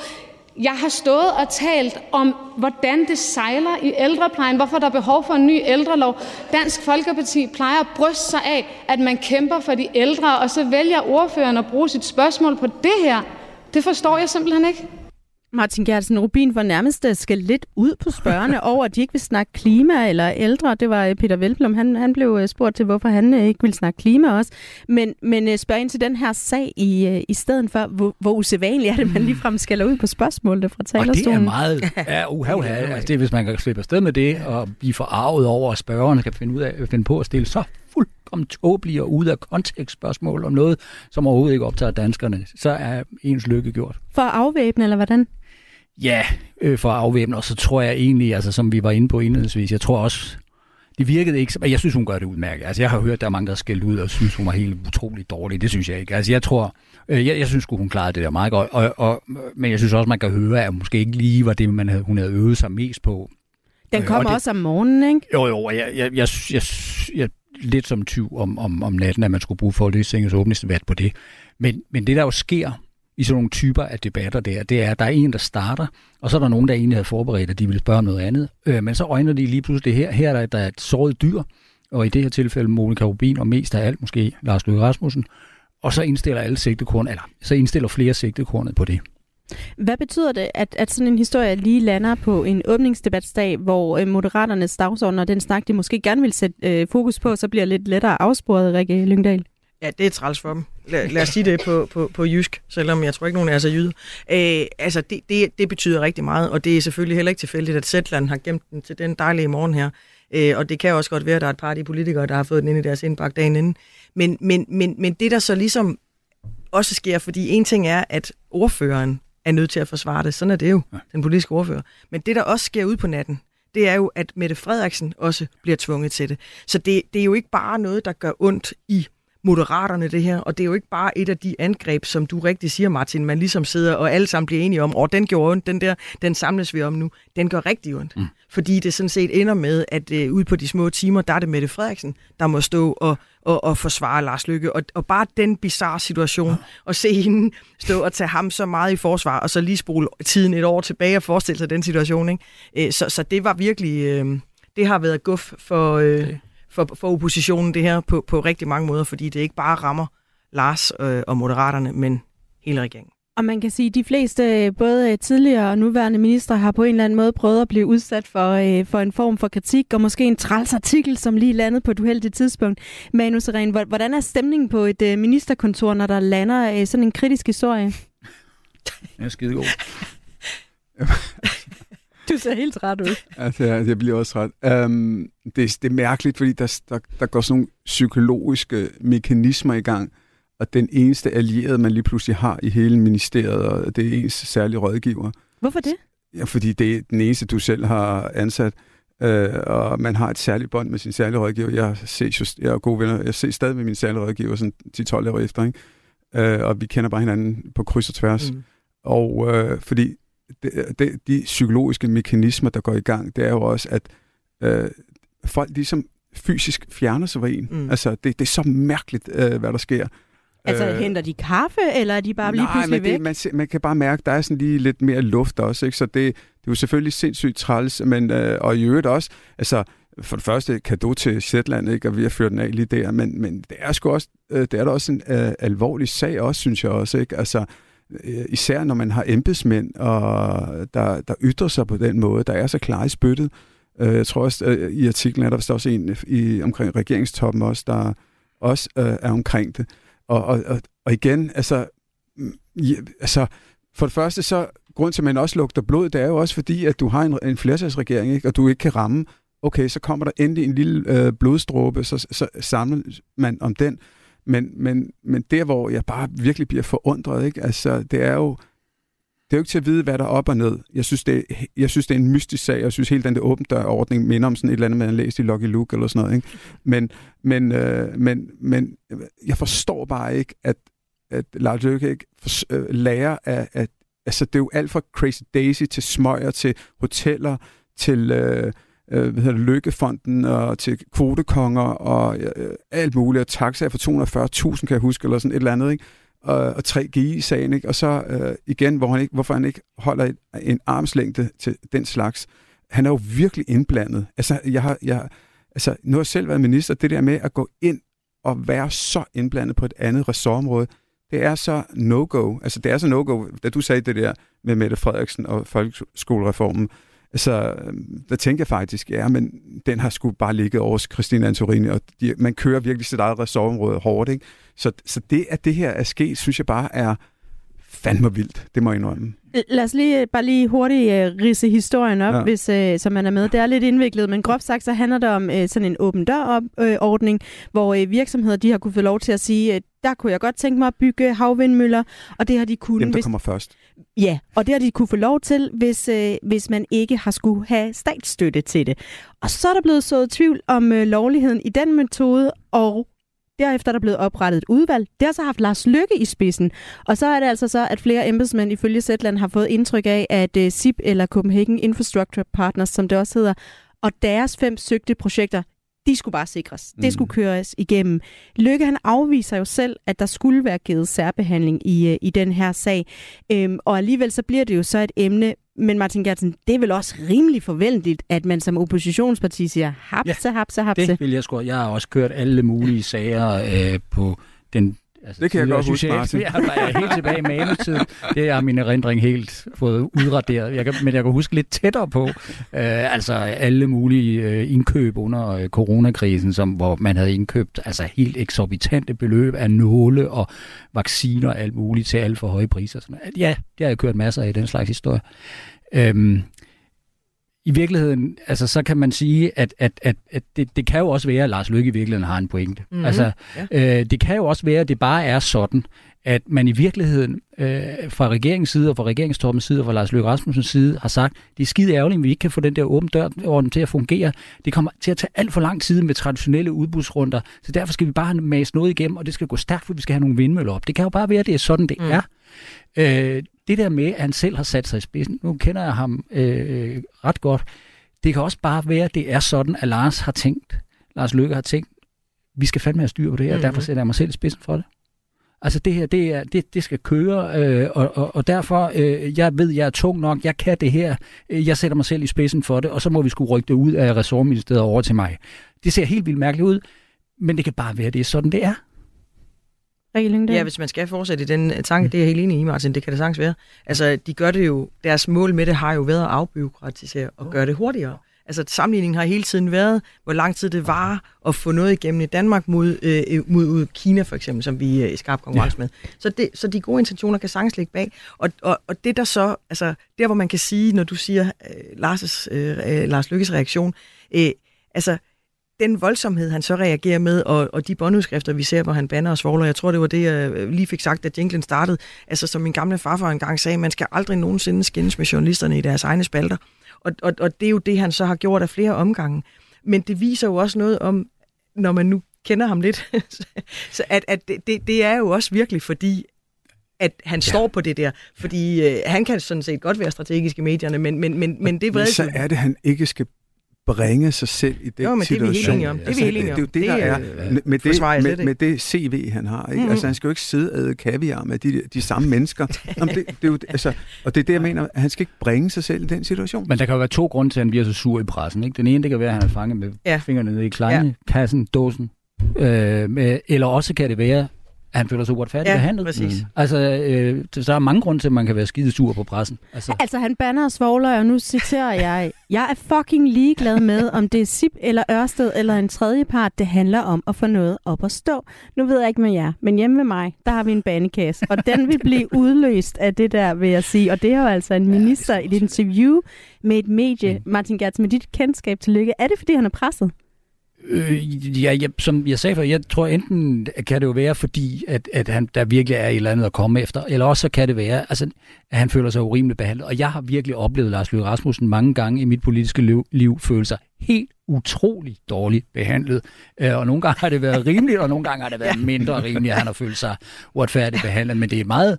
Jeg har stået og talt om, hvordan det sejler i ældreplejen, hvorfor der er behov for en ny ældrelov. Dansk Folkeparti plejer at bryste sig af, at man kæmper for de ældre, og så vælger ordføreren at bruge sit spørgsmål på det her. Det forstår jeg simpelthen ikke. Martin Gertsen Rubin var nærmest øh, skal lidt ud på spørgerne *laughs* over, at de ikke vil snakke klima eller ældre. Det var øh, Peter Velblom, han, han blev øh, spurgt til, hvorfor han ikke vil snakke klima også. Men, men spørg ind til den her sag i, i stedet for, hvor, hvor usædvanligt er det, man ligefrem skal ud på spørgsmålene fra talerstolen. Og det er meget *laughs* ja, uha, *laughs* uha. Altså, det, hvis man kan slippe afsted med det og blive forarvet over, at spørgerne kan finde, ud af, finde på at stille så fuldkommen tåbelige og ude af kontekst spørgsmål om noget, som overhovedet ikke optager danskerne, så er ens lykke gjort. For at afvæbne, eller hvordan? Ja, øh, for at afvæbne, og så tror jeg egentlig, altså som vi var inde på indledningsvis, jeg tror også, det virkede ikke, jeg synes, hun gør det udmærket. Altså, jeg har hørt, der er mange, der skældt ud og synes, hun var helt utrolig dårlig. Det synes jeg ikke. Altså, jeg tror, øh, jeg, jeg synes, hun klarede det der meget godt. Og, og, men jeg synes også, man kan høre, at måske ikke lige var det, man havde, hun havde øvet sig mest på. Den kommer også om morgenen, ikke? Jo, jo. Jeg, jeg, jeg, jeg, jeg, lidt som tyv om, om, om natten, at man skulle bruge Folketingets åbningsdebat på det. Men, men det, der jo sker, i sådan nogle typer af debatter der, det er, at der er en, der starter, og så er der nogen, der egentlig havde forberedt, at de ville spørge om noget andet. Øh, men så øjner de lige pludselig her, her er der, der er et såret dyr, og i det her tilfælde Monika Rubin, og mest af alt måske Lars Løkke Rasmussen, og så indstiller alle sigtekorn, eller så indstiller flere sigtekornet på det. Hvad betyder det, at, at sådan en historie lige lander på en åbningsdebatsdag, hvor øh, Moderaternes dagsorden og den snak, de måske gerne vil sætte øh, fokus på, så bliver lidt lettere afsporet, Rikke Lyngdal? Ja, det er træls for dem. Lad, lad os sige det på, på, på jysk, selvom jeg tror ikke, nogen er jyder. Øh, altså, det, det, det betyder rigtig meget, og det er selvfølgelig heller ikke tilfældigt, at Zetland har gemt den til den dejlige morgen her. Øh, og det kan også godt være, at der er et par af de politikere, der har fået den ind i deres indbakke dagen inden. Men, men, men, men det, der så ligesom også sker, fordi en ting er, at ordføreren er nødt til at forsvare det. Sådan er det jo, ja. den politiske ordfører. Men det, der også sker ud på natten, det er jo, at Mette Frederiksen også bliver tvunget til det. Så det, det er jo ikke bare noget, der gør ondt i Moderaterne det her, og det er jo ikke bare et af de angreb, som du rigtig siger, Martin, man ligesom sidder og alle sammen bliver enige om, og den gjorde ondt, den der, den samles vi om nu, den gør rigtig ondt. Mm. Fordi det sådan set ender med, at øh, ude på de små timer, der er det Mette Frederiksen, der må stå og, og, og forsvare Lars Lykke. Og, og bare den bizarre situation, at se hende stå og tage ham så meget i forsvar, og så lige spole tiden et år tilbage og forestille sig den situation. Ikke? Øh, så, så det var virkelig, øh, det har været guf for... Øh, okay for, for oppositionen det her på, på rigtig mange måder, fordi det ikke bare rammer Lars øh, og Moderaterne, men hele regeringen. Og man kan sige, at de fleste, både tidligere og nuværende ministre, har på en eller anden måde prøvet at blive udsat for, øh, for en form for kritik, og måske en træls artikel, som lige landede på et uheldigt tidspunkt. Manu Seren, hvordan er stemningen på et øh, ministerkontor, når der lander øh, sådan en kritisk historie? *laughs* Jeg er skide god. *laughs* Du ser helt træt ud. Altså, jeg bliver også træt. Um, det, det er mærkeligt, fordi der, der, der går sådan nogle psykologiske mekanismer i gang, og den eneste allierede, man lige pludselig har i hele ministeriet, og det er ens særlige rådgiver. Hvorfor det? Ja, fordi det er den eneste, du selv har ansat, øh, og man har et særligt bånd med sin særlige rådgiver. Jeg, ses just, jeg er gode venner, jeg ses stadig med min særlige rådgiver sådan 10-12 år efter, ikke? Øh, og vi kender bare hinanden på kryds og tværs. Mm. Og øh, fordi det, det, de psykologiske mekanismer, der går i gang, det er jo også, at øh, folk ligesom fysisk fjerner sig fra en. Mm. Altså, det, det er så mærkeligt, øh, hvad der sker. Altså, øh, henter de kaffe, eller er de bare lige pludselig væk? Det, man, man kan bare mærke, der er sådan lige lidt mere luft også, ikke? Så det, det er jo selvfølgelig sindssygt træls, men, øh, og i øvrigt også, altså, for det første kado til Zetland, ikke, og vi har ført den af lige der, men, men det er sgu også, øh, det er da også en øh, alvorlig sag også, synes jeg også, ikke? Altså, Øh, især når man har embedsmænd, og der, der ytrer sig på den måde, der er så klar i spyttet. Øh, jeg tror også, øh, i artiklen er der vist også en i, omkring regeringstoppen også, der også øh, er omkring det. Og, og, og, og igen, altså, mm, ja, altså, for det første så, grund til, at man også lugter blod, det er jo også fordi, at du har en, en flertalsregering, ikke? og du ikke kan ramme. Okay, så kommer der endelig en lille øh, blodstråbe, så, så samler man om den. Men, men, men der, hvor jeg bare virkelig bliver forundret, ikke? Altså, det er jo det er jo ikke til at vide, hvad der er op og ned. Jeg synes, det, er, jeg synes, det er en mystisk sag. Jeg synes, hele den der åben dør-ordning minder om sådan et eller andet, man har læst i Lucky Luke eller sådan noget. Ikke? Men, men, øh, men, men jeg forstår bare ikke, at, at Lars Løkke ikke for, øh, lærer af, at altså, det er jo alt fra Crazy Daisy til smøger, til hoteller, til øh, øh, hvad hedder det, Lykkefonden og til kvotekonger og øh, øh alt muligt. Og taxaer for 240.000, kan jeg huske, eller sådan et eller andet. Ikke? og, og 3G-sagen, ikke? og så øh, igen, hvor han ikke, hvorfor han ikke holder en, en armslængde til den slags. Han er jo virkelig indblandet. Altså, jeg har, jeg, altså, nu har jeg selv været minister, det der med at gå ind og være så indblandet på et andet ressortområde, det er så no-go. Altså, det er så no-go, da du sagde det der med Mette Frederiksen og folkeskolereformen. Så øhm, der tænker jeg faktisk, ja, men den har sgu bare ligget over Christine Antorini, og de, man kører virkelig sit eget ressortområde hårdt, ikke? Så, så det, at det her er sket, synes jeg bare er fandme vildt. Det må jeg indrømme. Lad os lige, bare lige hurtigt uh, rise historien op, ja. hvis uh, så man er med. Det er lidt indviklet, men groft sagt, så handler det om uh, sådan en åben dør-ordning, uh, hvor uh, virksomheder de har kunne få lov til at sige, uh, der kunne jeg godt tænke mig at bygge havvindmøller, og det har de kunnet. Dem, der hvis... kommer først. Ja, og det har de kunne få lov til, hvis, uh, hvis man ikke har skulle have statsstøtte til det. Og så er der blevet sået tvivl om uh, lovligheden i den metode, og Derefter er der blevet oprettet et udvalg. Det har så haft Lars Lykke i spidsen. Og så er det altså så, at flere embedsmænd ifølge Zetland har fået indtryk af, at uh, SIP eller Copenhagen Infrastructure Partners, som det også hedder, og deres fem søgte projekter, de skulle bare sikres. Det skulle mm. køres igennem. Lykke han afviser jo selv, at der skulle være givet særbehandling i, uh, i den her sag. Øhm, og alligevel så bliver det jo så et emne, men Martin Gertsen, det er vel også rimelig forventeligt, at man som oppositionsparti siger hapse, ja, hapse, hapse. det vil jeg sgu. Jeg har også kørt alle mulige sager øh, på den Altså, det kan jeg godt huske, Martin. *laughs* Jeg er helt tilbage i manustid. Det er min erindring helt fået udraderet. Jeg kan, men jeg kan huske lidt tættere på, øh, altså alle mulige øh, indkøb under øh, coronakrisen, som, hvor man havde indkøbt altså helt eksorbitante beløb af nåle og vacciner og alt muligt til alt for høje priser. Sådan. Ja, det har jeg kørt masser af i den slags historie. Øhm, i virkeligheden, altså så kan man sige, at, at, at, at det, det kan jo også være, at Lars Løkke i virkeligheden har en pointe. Mm-hmm. Altså, ja. øh, det kan jo også være, at det bare er sådan, at man i virkeligheden øh, fra regeringens side og fra regeringstoppens side og fra Lars Løkke Rasmussens side har sagt, det er skide ærgerligt, at vi ikke kan få den der åben dør til at fungere. Det kommer til at tage alt for lang tid med traditionelle udbudsrunder, så derfor skal vi bare mase noget igennem, og det skal gå stærkt, for vi skal have nogle vindmøller op. Det kan jo bare være, at det er sådan, det mm. er. Øh, det der med, at han selv har sat sig i spidsen, nu kender jeg ham øh, ret godt, det kan også bare være, at det er sådan, at Lars har tænkt, Lars Lykke har tænkt, vi skal fandme have styr på det her, mm-hmm. og derfor sætter jeg mig selv i spidsen for det. Altså det her, det, er, det, det skal køre, øh, og, og, og derfor, øh, jeg ved, jeg er tung nok, jeg kan det her, øh, jeg sætter mig selv i spidsen for det, og så må vi skulle rykke det ud af ressortministeriet over til mig. Det ser helt vildt mærkeligt ud, men det kan bare være, det er sådan, det er. Ja, hvis man skal fortsætte i den øh, tanke, det er jeg helt enig i, Martin, det kan det sagtens være. Altså, de gør det jo, deres mål med det har jo været at afbyråkratisere og gøre det hurtigere. Altså, sammenligningen har hele tiden været, hvor lang tid det var at få noget igennem i Danmark mod, øh, øh mod Kina, for eksempel, som vi er i skarp konkurrence ja. med. Så, det, så de gode intentioner kan sagtens ligge bag. Og, og, og det der så, altså, der hvor man kan sige, når du siger øh, Lars' øh, Lars Lykkes reaktion, øh, altså, den voldsomhed, han så reagerer med, og, og de båndudskrifter, vi ser, hvor han banner og svogler, jeg tror, det var det, jeg lige fik sagt, da jinglen startede. Altså, som min gamle farfar engang sagde, man skal aldrig nogensinde skændes med journalisterne i deres egne spalter. Og, og, og det er jo det, han så har gjort af flere omgange. Men det viser jo også noget om, når man nu kender ham lidt, *laughs* så at, at det, det er jo også virkelig fordi, at han ja. står på det der. Fordi øh, han kan sådan set godt være strategisk i medierne, men, men, men, men det er Så er det, han ikke skal bringe sig selv i den jo, men situation. Det er vi helt enige om. Det er om. Det, det, det, det, der er, med, det, med, med det CV, han har. Ikke? Mm-hmm. Altså, han skal jo ikke sidde og æde kaviar med de, de samme mennesker. *laughs* Jamen, det, det er jo, altså, og det er det, jeg mener, at han skal ikke bringe sig selv i den situation. Men der kan jo være to grunde til, at han bliver så sur i pressen. Ikke? Den ene, det kan være, at han er fanget med ja. fingrene nede i kleine, ja. kassen, dåsen. Øh, med, eller også kan det være, han føler sig uretfærdigt ja, behandlet. Præcis. Mm. Altså, øh, så der er mange grunde til, at man kan være skide sur på pressen. Altså, altså han banner og svogler, og nu citerer jeg, jeg er fucking ligeglad med, om det er SIP eller Ørsted eller en tredje part. Det handler om at få noget op at stå. Nu ved jeg ikke med jer, men hjemme med mig, der har vi en banekasse, og den vil blive *laughs* udløst af det der, vil jeg sige. Og det er jo altså en minister i et interview med et medie. Mm. Martin Gertz, med dit kendskab til lykke, er det fordi, han er presset? Øh, ja, jeg, som jeg sagde før, jeg tror enten kan det jo være, fordi at, at han, der virkelig er et eller andet at komme efter, eller også så kan det være, altså, at han føler sig urimeligt behandlet. Og jeg har virkelig oplevet Lars Løkke Rasmussen mange gange i mit politiske liv, liv føle sig helt utrolig dårligt behandlet. Øh, og nogle gange har det været rimeligt, og nogle gange har det været mindre rimeligt, at han har følt sig uretfærdigt behandlet. Men det er meget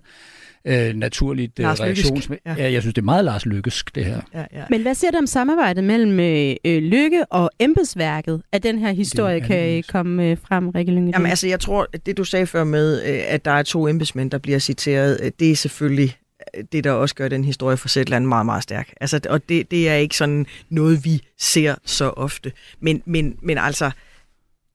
øh, naturligt øh, reaktions... Ja. ja. Jeg synes, det er meget Lars Lykkes, det her. Ja, ja. Men hvad siger du om samarbejdet mellem øh, øh, Lykke og embedsværket, at den her historie kan komme øh, frem, Rikke Lyngedal? Jamen altså, jeg tror, det du sagde før med, øh, at der er to embedsmænd, der bliver citeret, øh, det er selvfølgelig det, der også gør den historie for Sætland meget, meget stærk. Altså, og det, det er ikke sådan noget, vi ser så ofte. Men, men, men altså,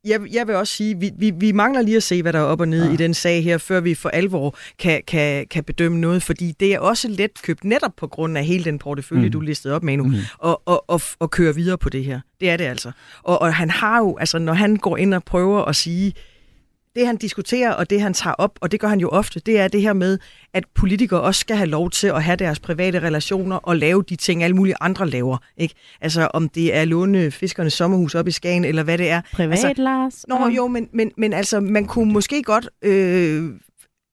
jeg, jeg vil også sige, vi, vi, vi mangler lige at se, hvad der er op og ned ja. i den sag her, før vi for alvor kan, kan, kan bedømme noget, fordi det er også let købt netop på grund af hele den portefølje, mm. du listede op, Manu, mm. og, og, og, og køre videre på det her. Det er det altså. Og, og han har jo, altså når han går ind og prøver at sige, det han diskuterer, og det han tager op, og det gør han jo ofte, det er det her med, at politikere også skal have lov til at have deres private relationer og lave de ting, alle mulige andre laver. Ikke? Altså om det er låne fiskernes sommerhus op i Skagen, eller hvad det er. Privat, altså, Lars? Nå jo, men, men, men altså, man kunne måske godt... Øh,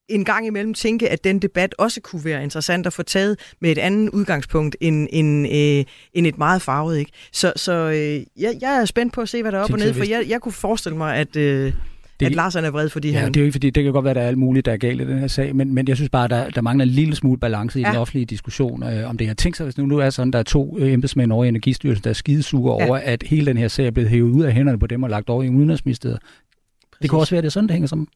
en gang imellem tænke, at den debat også kunne være interessant at få taget med et andet udgangspunkt end, end, øh, end et meget farvet. Ikke? Så, så øh, jeg, jeg er spændt på at se, hvad der er op og ned, for jeg, jeg kunne forestille mig, at... Øh, det, at Lars er vred, fordi ja, han... det er jo ikke fordi, det kan godt være, at der er alt muligt, der er galt i den her sag, men, men jeg synes bare, der, der mangler en lille smule balance i ja. den offentlige diskussion øh, om det her. Tænk sig, hvis nu, nu er sådan, der er to øh, embedsmænd over i Energistyrelsen, der er skidesure ja. over, at hele den her sag er blevet hævet ud af hænderne på dem og lagt over i Udenrigsministeriet. Det kan også være, at det er sådan, det hænger sammen.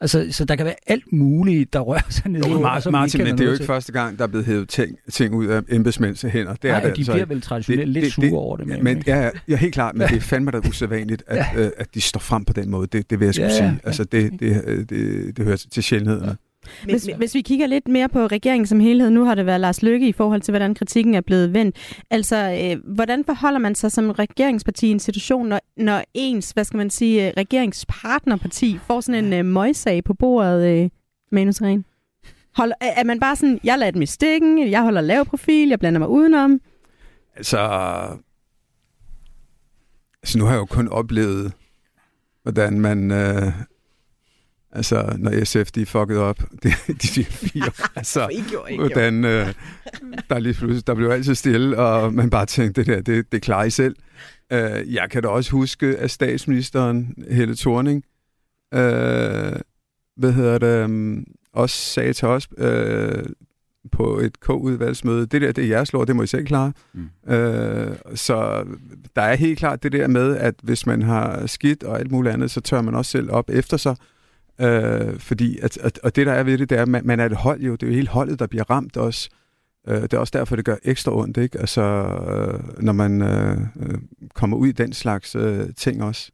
Altså, så der kan være alt muligt, der rører sig ned i Martin, Martin, men det er jo ikke til. første gang, der er blevet hævet ting, ting ud af embedsmænds hænder. Det Nej, er det, de altså. bliver vel traditionelt det, lidt sure det, over det. Men, men ja, ja, helt klart, men *laughs* det er fandme da usædvanligt, at, ja. øh, at de står frem på den måde. Det, det vil jeg skulle ja, sige. Altså, det, det, det, det, det hører til sjældenhederne. Hvis, hvis vi kigger lidt mere på regeringen som helhed, nu har det været Lars Løkke i forhold til, hvordan kritikken er blevet vendt. Altså, øh, hvordan forholder man sig som regeringsparti i en situation, når, når ens, hvad skal man sige, øh, regeringspartnerparti får sådan en øh, møjsag på bordet, øh, Manus Ren? Hold, er, er man bare sådan, jeg lader dem i stikken, jeg holder lav profil, jeg blander mig udenom? Altså, altså nu har jeg jo kun oplevet, hvordan man... Øh, Altså, når SF de fuckede op, *laughs* de, de fire. *laughs* Altså, jo, ikke hvordan, øh, der, lige pludselig, der blev altid stille, og man bare tænkte, det der, det, det klarer I selv. Øh, jeg kan da også huske, at statsministeren, Helle Thorning, øh, hvad hedder det, um, også sagde til os øh, på et K-udvalgsmøde, det der, det er jeres lov, det må I selv klare. Mm. Øh, så der er helt klart det der med, at hvis man har skidt og alt muligt andet, så tør man også selv op efter sig. Øh, fordi, at, at, og det der er ved det, det er, at man, man er et hold jo, det er jo hele holdet, der bliver ramt også. Øh, det er også derfor, det gør ekstra ondt, ikke? Altså, øh, når man øh, øh, kommer ud i den slags øh, ting også.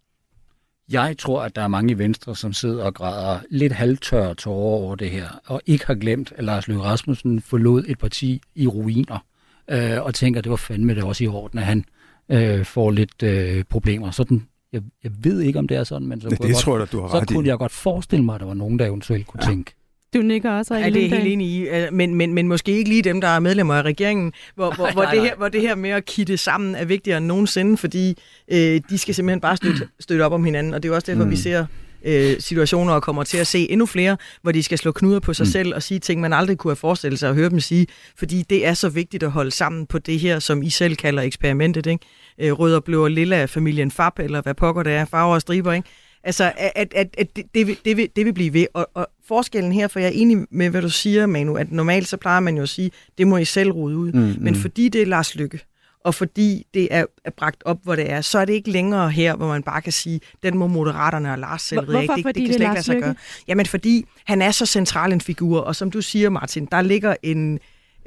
Jeg tror, at der er mange i Venstre, som sidder og græder lidt halvtørre tårer over det her, og ikke har glemt, at Lars Løkke Rasmussen forlod et parti i ruiner, øh, og tænker, at det var fandme det også i orden, at han øh, får lidt øh, problemer. Sådan jeg, jeg ved ikke, om det er sådan, men så, det, kunne, det jeg tror godt, jeg, du har så ret kunne i. jeg godt forestille mig, at der var nogen, der eventuelt kunne ja. tænke. Du nikker også, Ja, det er helt enig i. Men, men, men måske ikke lige dem, der er medlemmer af regeringen, hvor, hvor, *laughs* hvor, det, her, hvor det her med at kitte sammen er vigtigere end nogensinde, fordi øh, de skal simpelthen bare støtte, støtte op om hinanden. Og det er også derfor, mm. vi ser øh, situationer og kommer til at se endnu flere, hvor de skal slå knuder på sig mm. selv og sige ting, man aldrig kunne have forestillet sig at høre dem sige, fordi det er så vigtigt at holde sammen på det her, som I selv kalder eksperimentet, ikke? Øh, rød og blå og lilla af familien Fab, eller hvad pokker det er, farver og striber, ikke? Altså, at, at, at det, det, vil, det, vil, det vil blive ved. Og, og forskellen her, for jeg er enig med, hvad du siger, Manu, at normalt så plejer man jo at sige, det må I selv rode ud. Mm, Men mm. fordi det er Lars Lykke, og fordi det er, er bragt op, hvor det er, så er det ikke længere her, hvor man bare kan sige, den må Moderaterne og Lars selv Hvorfor? ikke. Det, det, det kan slet ikke lade sig gøre. Jamen fordi han er så central en figur, og som du siger, Martin, der ligger en,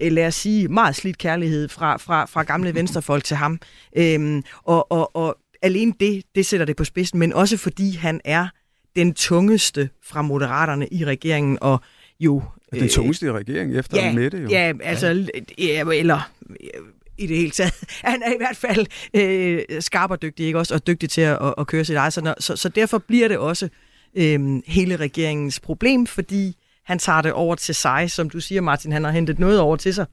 øh, lad os sige, meget slidt kærlighed fra, fra, fra gamle venstrefolk til ham. Øhm, og, og, og alene det, det sætter det på spidsen, men også fordi han er den tungeste fra moderaterne i regeringen, og jo... Den øh, tungeste i regeringen efter ja, Mette, jo. Ja, altså, ja, eller i det hele taget. *laughs* Han er i hvert fald øh, skarp og dygtig, ikke også? Og dygtig til at, at køre sit eget. Så, så, så derfor bliver det også øh, hele regeringens problem, fordi han tager det over til sig. Som du siger, Martin, han har hentet noget over til sig,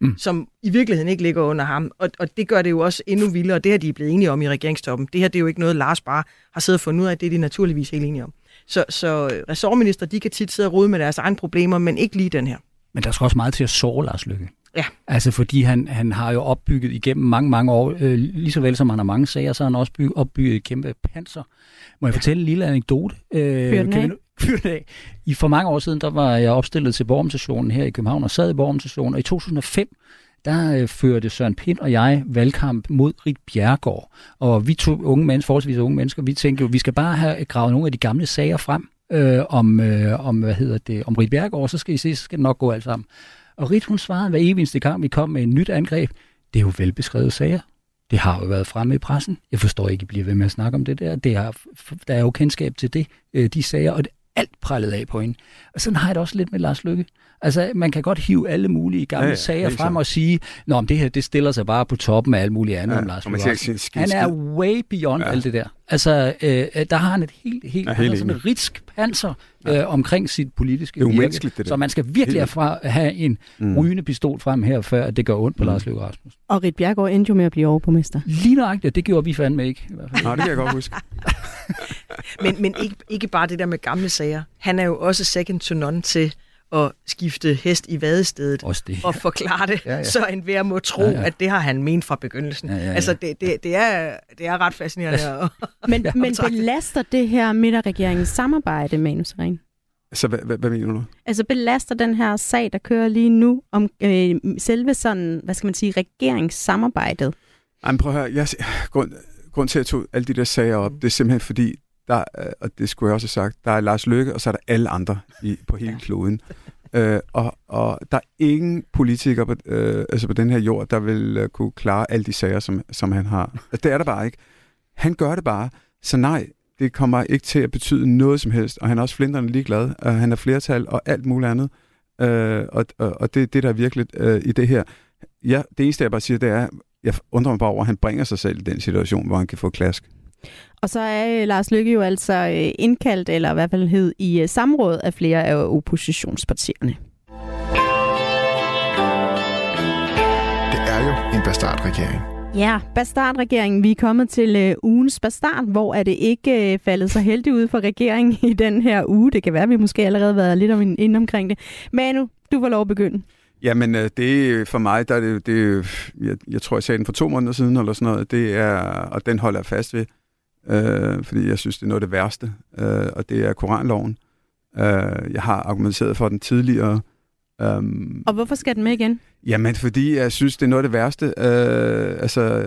mm. som i virkeligheden ikke ligger under ham. Og, og det gør det jo også endnu vildere. Det har de blevet enige om i regeringstoppen. Det her det er jo ikke noget, Lars bare har siddet og fundet ud af. Det er de naturligvis helt enige om. Så, så ressortminister, de kan tit sidde og rode med deres egne problemer, men ikke lige den her. Men der skal også meget til at såre Lars Lykke. Ja. Altså fordi han, han har jo opbygget igennem mange, mange år, øh, lige så vel som han har mange sager, så har han også bygget, opbygget et kæmpe panser. Må jeg fortælle en lille anekdote? Øh, Fyr den af. *laughs* Fyr den af. I for mange år siden, der var jeg opstillet til borgermentationen her i København, og sad i borgermentationen, og i 2005, der øh, førte Søren Pind og jeg valgkamp mod Rit Bjergård. Og vi to unge mennesker, forholdsvis unge mennesker, vi tænkte jo, vi skal bare have gravet nogle af de gamle sager frem øh, om, øh, om, hvad hedder det, om Rit Bjergård, så skal I se, så skal det nok gå alt sammen. Og Rit, hun svarede hver eneste gang, vi kom med et nyt angreb, det er jo velbeskrevet sager. Det har jo været fremme i pressen. Jeg forstår ikke, at I bliver ved med at snakke om det der. Det er, der er jo kendskab til det, øh, de sager, og det, alt prallet af på hende. Og sådan har jeg det også lidt med Lars Lykke. Altså, man kan godt hive alle mulige gamle ja, ja, sager frem og sige, Nå, det her det stiller sig bare på toppen af alle mulige andre ja, om Lars Lykke. Han er way beyond ja. alt det der. Altså, øh, der har han et helt, helt, ja, helt sådan et ritsk panser ja. øh, omkring sit politiske det er virke. Det der. Så man skal virkelig herfra have en mm. rygende pistol frem her, før at det gør ondt på mm. Lars Løkke Rasmussen. Og Rit Bjergård endte jo med at blive overborgmester. Lige nøjagtigt, det gjorde vi fandme ikke. I hvert fald. Nej, det kan jeg godt huske. *laughs* men men ikke, ikke bare det der med gamle sager. Han er jo også second to none til at skifte hest i vadestedet det, og forklare det, ja, ja. så en hver må tro, ja, ja. at det har han ment fra begyndelsen. Ja, ja, ja. Altså, det, det, det, er, det er ret fascinerende. Altså, *laughs* men, men belaster det her midterregeringens samarbejde, Manu Seren? Så hvad, hvad, hvad mener du? Altså belaster den her sag, der kører lige nu, om øh, selve sådan, hvad skal man sige, regeringssamarbejdet? Jamen prøv at høre, jeg, grund, grund til at jeg tog alle de der sager op, det er simpelthen fordi, der, og det skulle jeg også have sagt, der er Lars Løkke, og så er der alle andre i, på hele kloden. Øh, og, og der er ingen politiker på, øh, altså på den her jord, der vil uh, kunne klare alle de sager, som, som han har. Altså, det er der bare ikke. Han gør det bare. Så nej, det kommer ikke til at betyde noget som helst. Og han er også flinterne ligeglad. Og han er flertal og alt muligt andet. Øh, og, og, og det, det der er virkelig øh, i det her. Ja, det eneste, jeg bare siger, det er, jeg undrer mig bare over, at han bringer sig selv i den situation, hvor han kan få klask. Og så er øh, Lars Lykke jo altså øh, indkaldt, eller i hvert fald hed, i øh, samråd af flere af oppositionspartierne. Det er jo en bastardregering. Ja, bastardregeringen. Vi er kommet til ugens bastard, hvor er det ikke faldet så heldigt ud for regeringen *laughs* i den her uge. Det kan være, at vi måske allerede har været lidt om ind omkring det. Manu, du får lov at begynde. Jamen, det for mig, der er det, det jeg, jeg tror, jeg sagde den for to måneder siden, eller sådan noget, det er, og den holder jeg fast ved øh, fordi jeg synes, det er noget af det værste, øh, og det er Koranloven. Øh, jeg har argumenteret for den tidligere. Um, og hvorfor skal den med igen? Jamen, fordi jeg synes, det er noget af det værste. Øh, altså,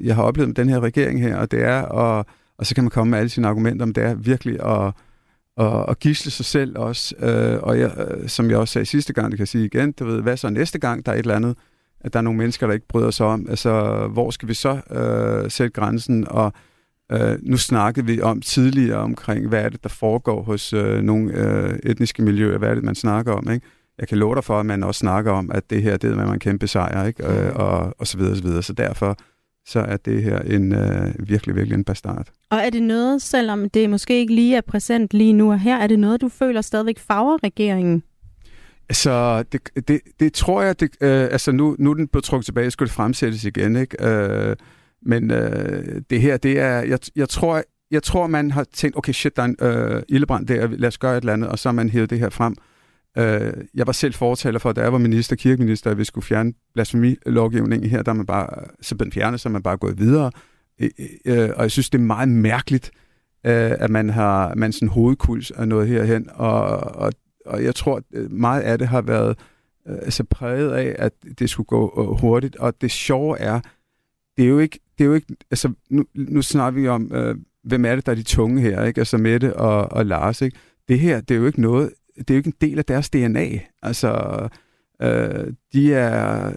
jeg har oplevet med den her regering her, og det er, og, og så kan man komme med alle sine argumenter, men det er virkelig at, at, at gisle sig selv også. Øh, og jeg, som jeg også sagde sidste gang, det kan jeg sige igen, du ved, hvad så næste gang, der er et eller andet, at der er nogle mennesker, der ikke bryder sig om. Altså, hvor skal vi så øh, sætte grænsen? Og Uh, nu snakkede vi om tidligere omkring, hvad er det, der foregår hos uh, nogle uh, etniske miljøer, hvad er det, man snakker om, ikke? Jeg kan love dig for, at man også snakker om, at det her, det er man en kæmpe sejr, ikke? Uh, og, og så videre, og så videre. Så derfor, så er det her en uh, virkelig, virkelig en bastard. Og er det noget, selvom det måske ikke lige er præsent lige nu og her, er det noget, du føler stadigvæk farver regeringen? Altså, det, det, det tror jeg, det, uh, altså nu, nu er den blevet trukket tilbage, skulle det fremsættes igen, ikke? Uh, men øh, det her, det er, jeg, jeg tror, jeg tror, man har tænkt, okay, shit, der er en øh, ildebrand der, lad os gøre et eller andet, og så har man hævet det her frem. Øh, jeg var selv fortaler for, da jeg var minister, kirkeminister, at vi skulle fjerne blasfemilovgivningen her, der man bare, så den fjernet, så man bare gået videre. Øh, øh, og jeg synes, det er meget mærkeligt, øh, at man har man sådan hovedkuls af noget herhen, og, og, og jeg tror, øh, meget af det har været øh, altså præget af, at det skulle gå øh, hurtigt, og det sjove er, det er jo ikke, det er jo ikke altså nu, nu snakker vi om, øh, hvem er det, der er de tunge her, ikke? Altså Mette og, og Lars, ikke? Det her, det er jo ikke noget, det er jo ikke en del af deres DNA. Altså, øh, de er,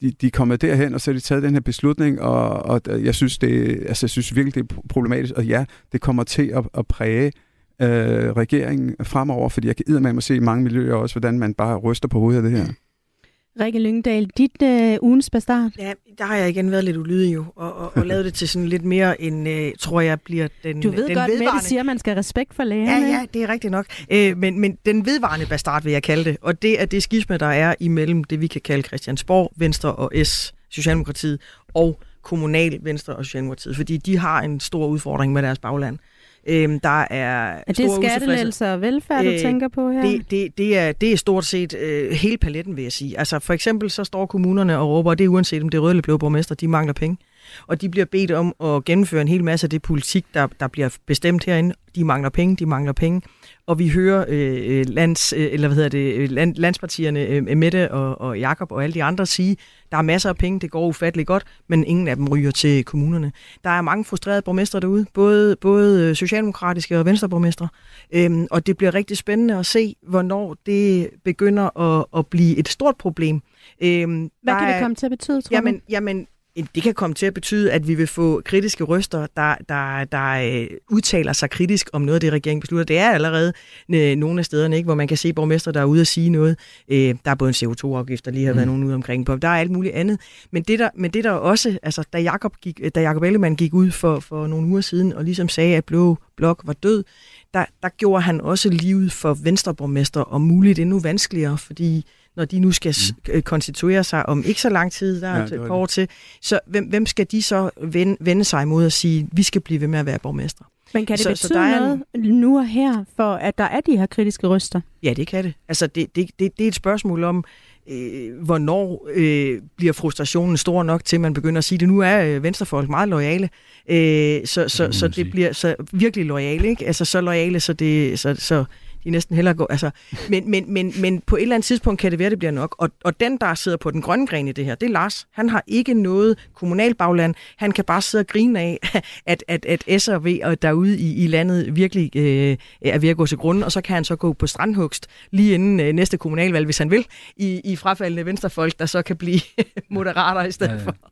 de, de er kommet derhen, og så har de taget den her beslutning, og, og jeg synes, det, altså, jeg synes virkelig, det er problematisk, og ja, det kommer til at, at præge øh, regeringen fremover, fordi jeg kan med at se i mange miljøer også, hvordan man bare ryster på hovedet af det her. Mm. Rikke Lyngdal, dit øh, ugens bastard? Ja, der har jeg igen været lidt ulydig jo, og, og, og lavet det til sådan lidt mere en, øh, tror jeg, bliver den Du ved den godt, vedvarende... Mette siger, at man skal have respekt for lægerne. Ja, ja, det er rigtigt nok. Øh, men, men den vedvarende bastard, vil jeg kalde det, og det er det skisme, der er imellem det, vi kan kalde Christiansborg, Venstre og S, Socialdemokratiet, og kommunal Venstre og Socialdemokratiet, fordi de har en stor udfordring med deres bagland. Øhm, der er, er det skattelettelser og velfærd, du øh, tænker på her? Det, det, det, er, det er stort set øh, hele paletten, vil jeg sige. Altså for eksempel så står kommunerne og råber, og det er uanset om det er røde eller blå borgmester, de mangler penge. Og de bliver bedt om at gennemføre en hel masse af det politik, der, der bliver bestemt herinde. De mangler penge, de mangler penge og vi hører øh, øh, lands, øh, eller hvad hedder det, øh, land, landspartierne øh, Mette og, og Jakob og alle de andre sige, der er masser af penge, det går ufatteligt godt, men ingen af dem ryger til kommunerne. Der er mange frustrerede borgmestre derude, både, både socialdemokratiske og venstreborgmestre, øhm, og det bliver rigtig spændende at se, hvornår det begynder at, at blive et stort problem. Øhm, Hvad kan det komme til at betyde, tror jamen, jamen, det kan komme til at betyde, at vi vil få kritiske røster, der, der, der øh, udtaler sig kritisk om noget af det, regeringen beslutter. Det er allerede øh, nogle af stederne, ikke, hvor man kan se borgmester, der er ude at sige noget. Øh, der er både en CO2-afgift, der lige har været mm. nogen ude omkring på. Der er alt muligt andet. Men det der, men det der også, altså da Jakob, gik, da Jacob Ellemann gik ud for, for nogle uger siden, og ligesom sagde, at Blå Blok var død, der, der gjorde han også livet for venstreborgmester og muligt endnu vanskeligere, fordi når de nu skal mm. Øh, konstituere sig om ikke så lang tid, der er ja, et par år til, så hvem, hvem skal de så vende, vende sig imod at sige, vi skal blive ved med at være borgmester? Men kan det så, betyde så der er noget en... nu og her, for at der er de her kritiske røster? Ja, det kan det. Altså, det, det, det, det er et spørgsmål om, øh, hvornår øh, bliver frustrationen stor nok til, at man begynder at sige det. Nu er øh, venstrefolk meget lojale, øh, så, så, så det bliver så virkelig lojale, ikke? Altså så lojale, så, det, så, så de næsten hellere gå. Altså, men, men, men, men på et eller andet tidspunkt kan det være, det bliver nok. Og, og den, der sidder på den grønne gren i det her, det er Lars. Han har ikke noget kommunalbagland. Han kan bare sidde og grine af, *laughs* at, at, at S og V og derude i, i landet virkelig øh, er ved at gå til grunden, og så kan han så gå på strandhugst lige inden øh, næste kommunalvalg, hvis han vil, i, i frafaldende venstrefolk, der så kan blive *laughs* moderater i stedet ja, ja. for.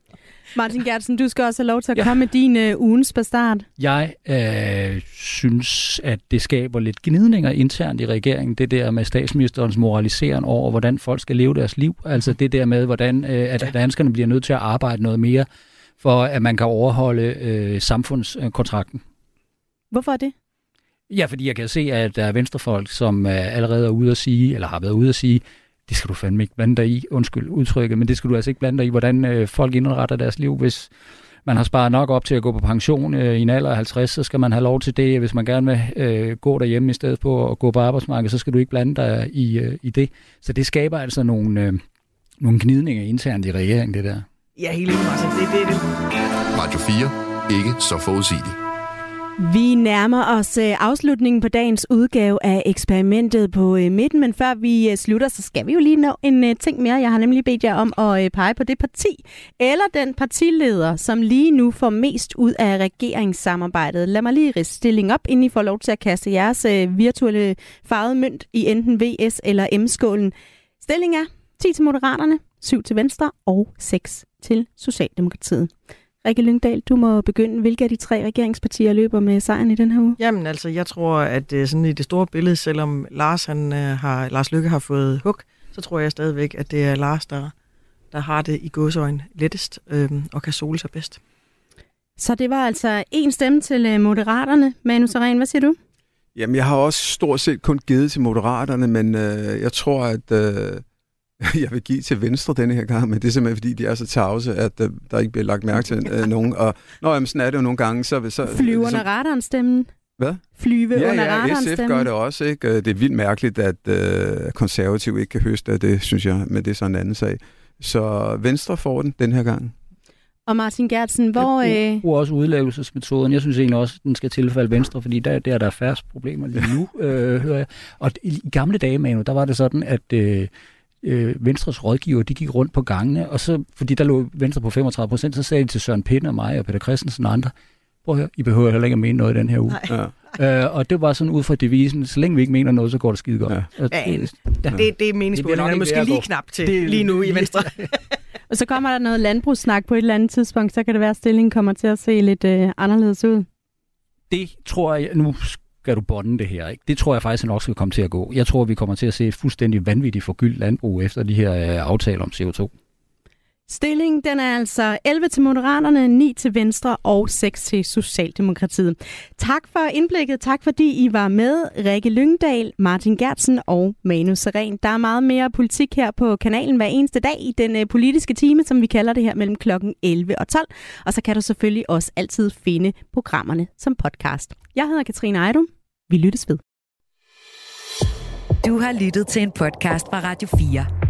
Martin Gertsen, du skal også have lov til at ja. komme med din uh, ugens bastard. Jeg øh, synes, at det skaber lidt gnidninger internt i regeringen, det der med statsministerens moralisering over, hvordan folk skal leve deres liv. Altså det der med, hvordan øh, at danskerne bliver nødt til at arbejde noget mere, for at man kan overholde øh, samfundskontrakten. Hvorfor er det? Ja, fordi jeg kan se, at der er venstrefolk, som øh, allerede er ude at sige, eller har været ude at sige, det skal du fandme ikke blande dig i, undskyld udtrykket, men det skal du altså ikke blande dig i, hvordan øh, folk indretter deres liv, hvis man har sparet nok op til at gå på pension øh, i en alder af 50, så skal man have lov til det. Hvis man gerne vil øh, gå derhjemme i stedet for at gå på arbejdsmarkedet, så skal du ikke blande dig i, øh, i det. Så det skaber altså nogle, øh, nogle gnidninger internt i regeringen, det der. Ja, helt enig, Martin. Det, det, det. Radio 4. Ikke så forudsigeligt. Vi nærmer os øh, afslutningen på dagens udgave af eksperimentet på øh, midten, men før vi øh, slutter, så skal vi jo lige nå en ting mere. Jeg har nemlig bedt jer om at pege på det parti, eller den partileder, som lige nu får mest ud af regeringssamarbejdet. Lad mig lige riste stilling op, inden I får lov til at kaste jeres virtuelle farvede mønt i enten VS eller M-skålen. Stilling er 10 til Moderaterne, 7 til Venstre og 6 til Socialdemokratiet. Rikke Lyngdal, du må begynde. Hvilke af de tre regeringspartier løber med sejren i den her uge? Jamen altså, jeg tror, at øh, sådan i det store billede, selvom Lars, han, uh, har, Lars Lykke har fået hug, så tror jeg stadigvæk, at det er Lars, der, der har det i godsøjen lettest øhm, og kan sole sig bedst. Så det var altså en stemme til øh, Moderaterne. Manu Saren, hvad siger du? Jamen, jeg har også stort set kun givet til Moderaterne, men øh, jeg tror, at... Øh *laughs* jeg vil give til Venstre denne her gang, men det er simpelthen, fordi de er så tavse, at uh, der ikke bliver lagt mærke til uh, *laughs* nogen. Og, nå, jamen, sådan er det jo nogle gange. Så, så, Flyve under radaren stemmen. Hvad? Flyve ja, under ja, radaren SF gør det også. Ikke? Øh, det er vildt mærkeligt, at uh, konservativ ikke kan høste af det, synes jeg, men det er så en anden sag. Så Venstre får den den her gang. Og Martin Gertsen, hvor... Jeg bruger også udlæggelsesmetoden. Jeg synes egentlig også, at den skal tilfalde Venstre, fordi der, der er der færre problemer lige nu, *laughs* øh, hører jeg. Og i, i gamle dage, Manu, der var det sådan, at... Øh, øh, Venstres rådgiver, de gik rundt på gangene, og så, fordi der lå Venstre på 35 procent, så sagde de til Søren Pind og mig og Peter Christensen og andre, prøv at høre, I behøver heller ikke at mene noget i den her uge. Ja. Øh, og det var sådan ud fra devisen, så længe vi ikke mener noget, så går det skide godt. Ja. Ja, det, ja. det, det er meningsbundet. Det måske lige knap til det, lige nu i *laughs* Venstre. og så kommer der noget landbrugssnak på et eller andet tidspunkt, så kan det være, at stillingen kommer til at se lidt øh, anderledes ud. Det tror jeg, nu kan du bonde det her. Ikke? Det tror jeg faktisk nok skal komme til at gå. Jeg tror, vi kommer til at se et fuldstændig vanvittigt forgyldt landbrug efter de her øh, aftaler om CO2. Stillingen den er altså 11 til Moderaterne, 9 til Venstre og 6 til Socialdemokratiet. Tak for indblikket. Tak fordi I var med. Rikke Lyngdal, Martin Gertsen og Manu Seren. Der er meget mere politik her på kanalen hver eneste dag i den øh, politiske time, som vi kalder det her mellem klokken 11 og 12. Og så kan du selvfølgelig også altid finde programmerne som podcast. Jeg hedder Katrine Ejdum. Vi lyttes ved. Du har lyttet til en podcast fra Radio 4.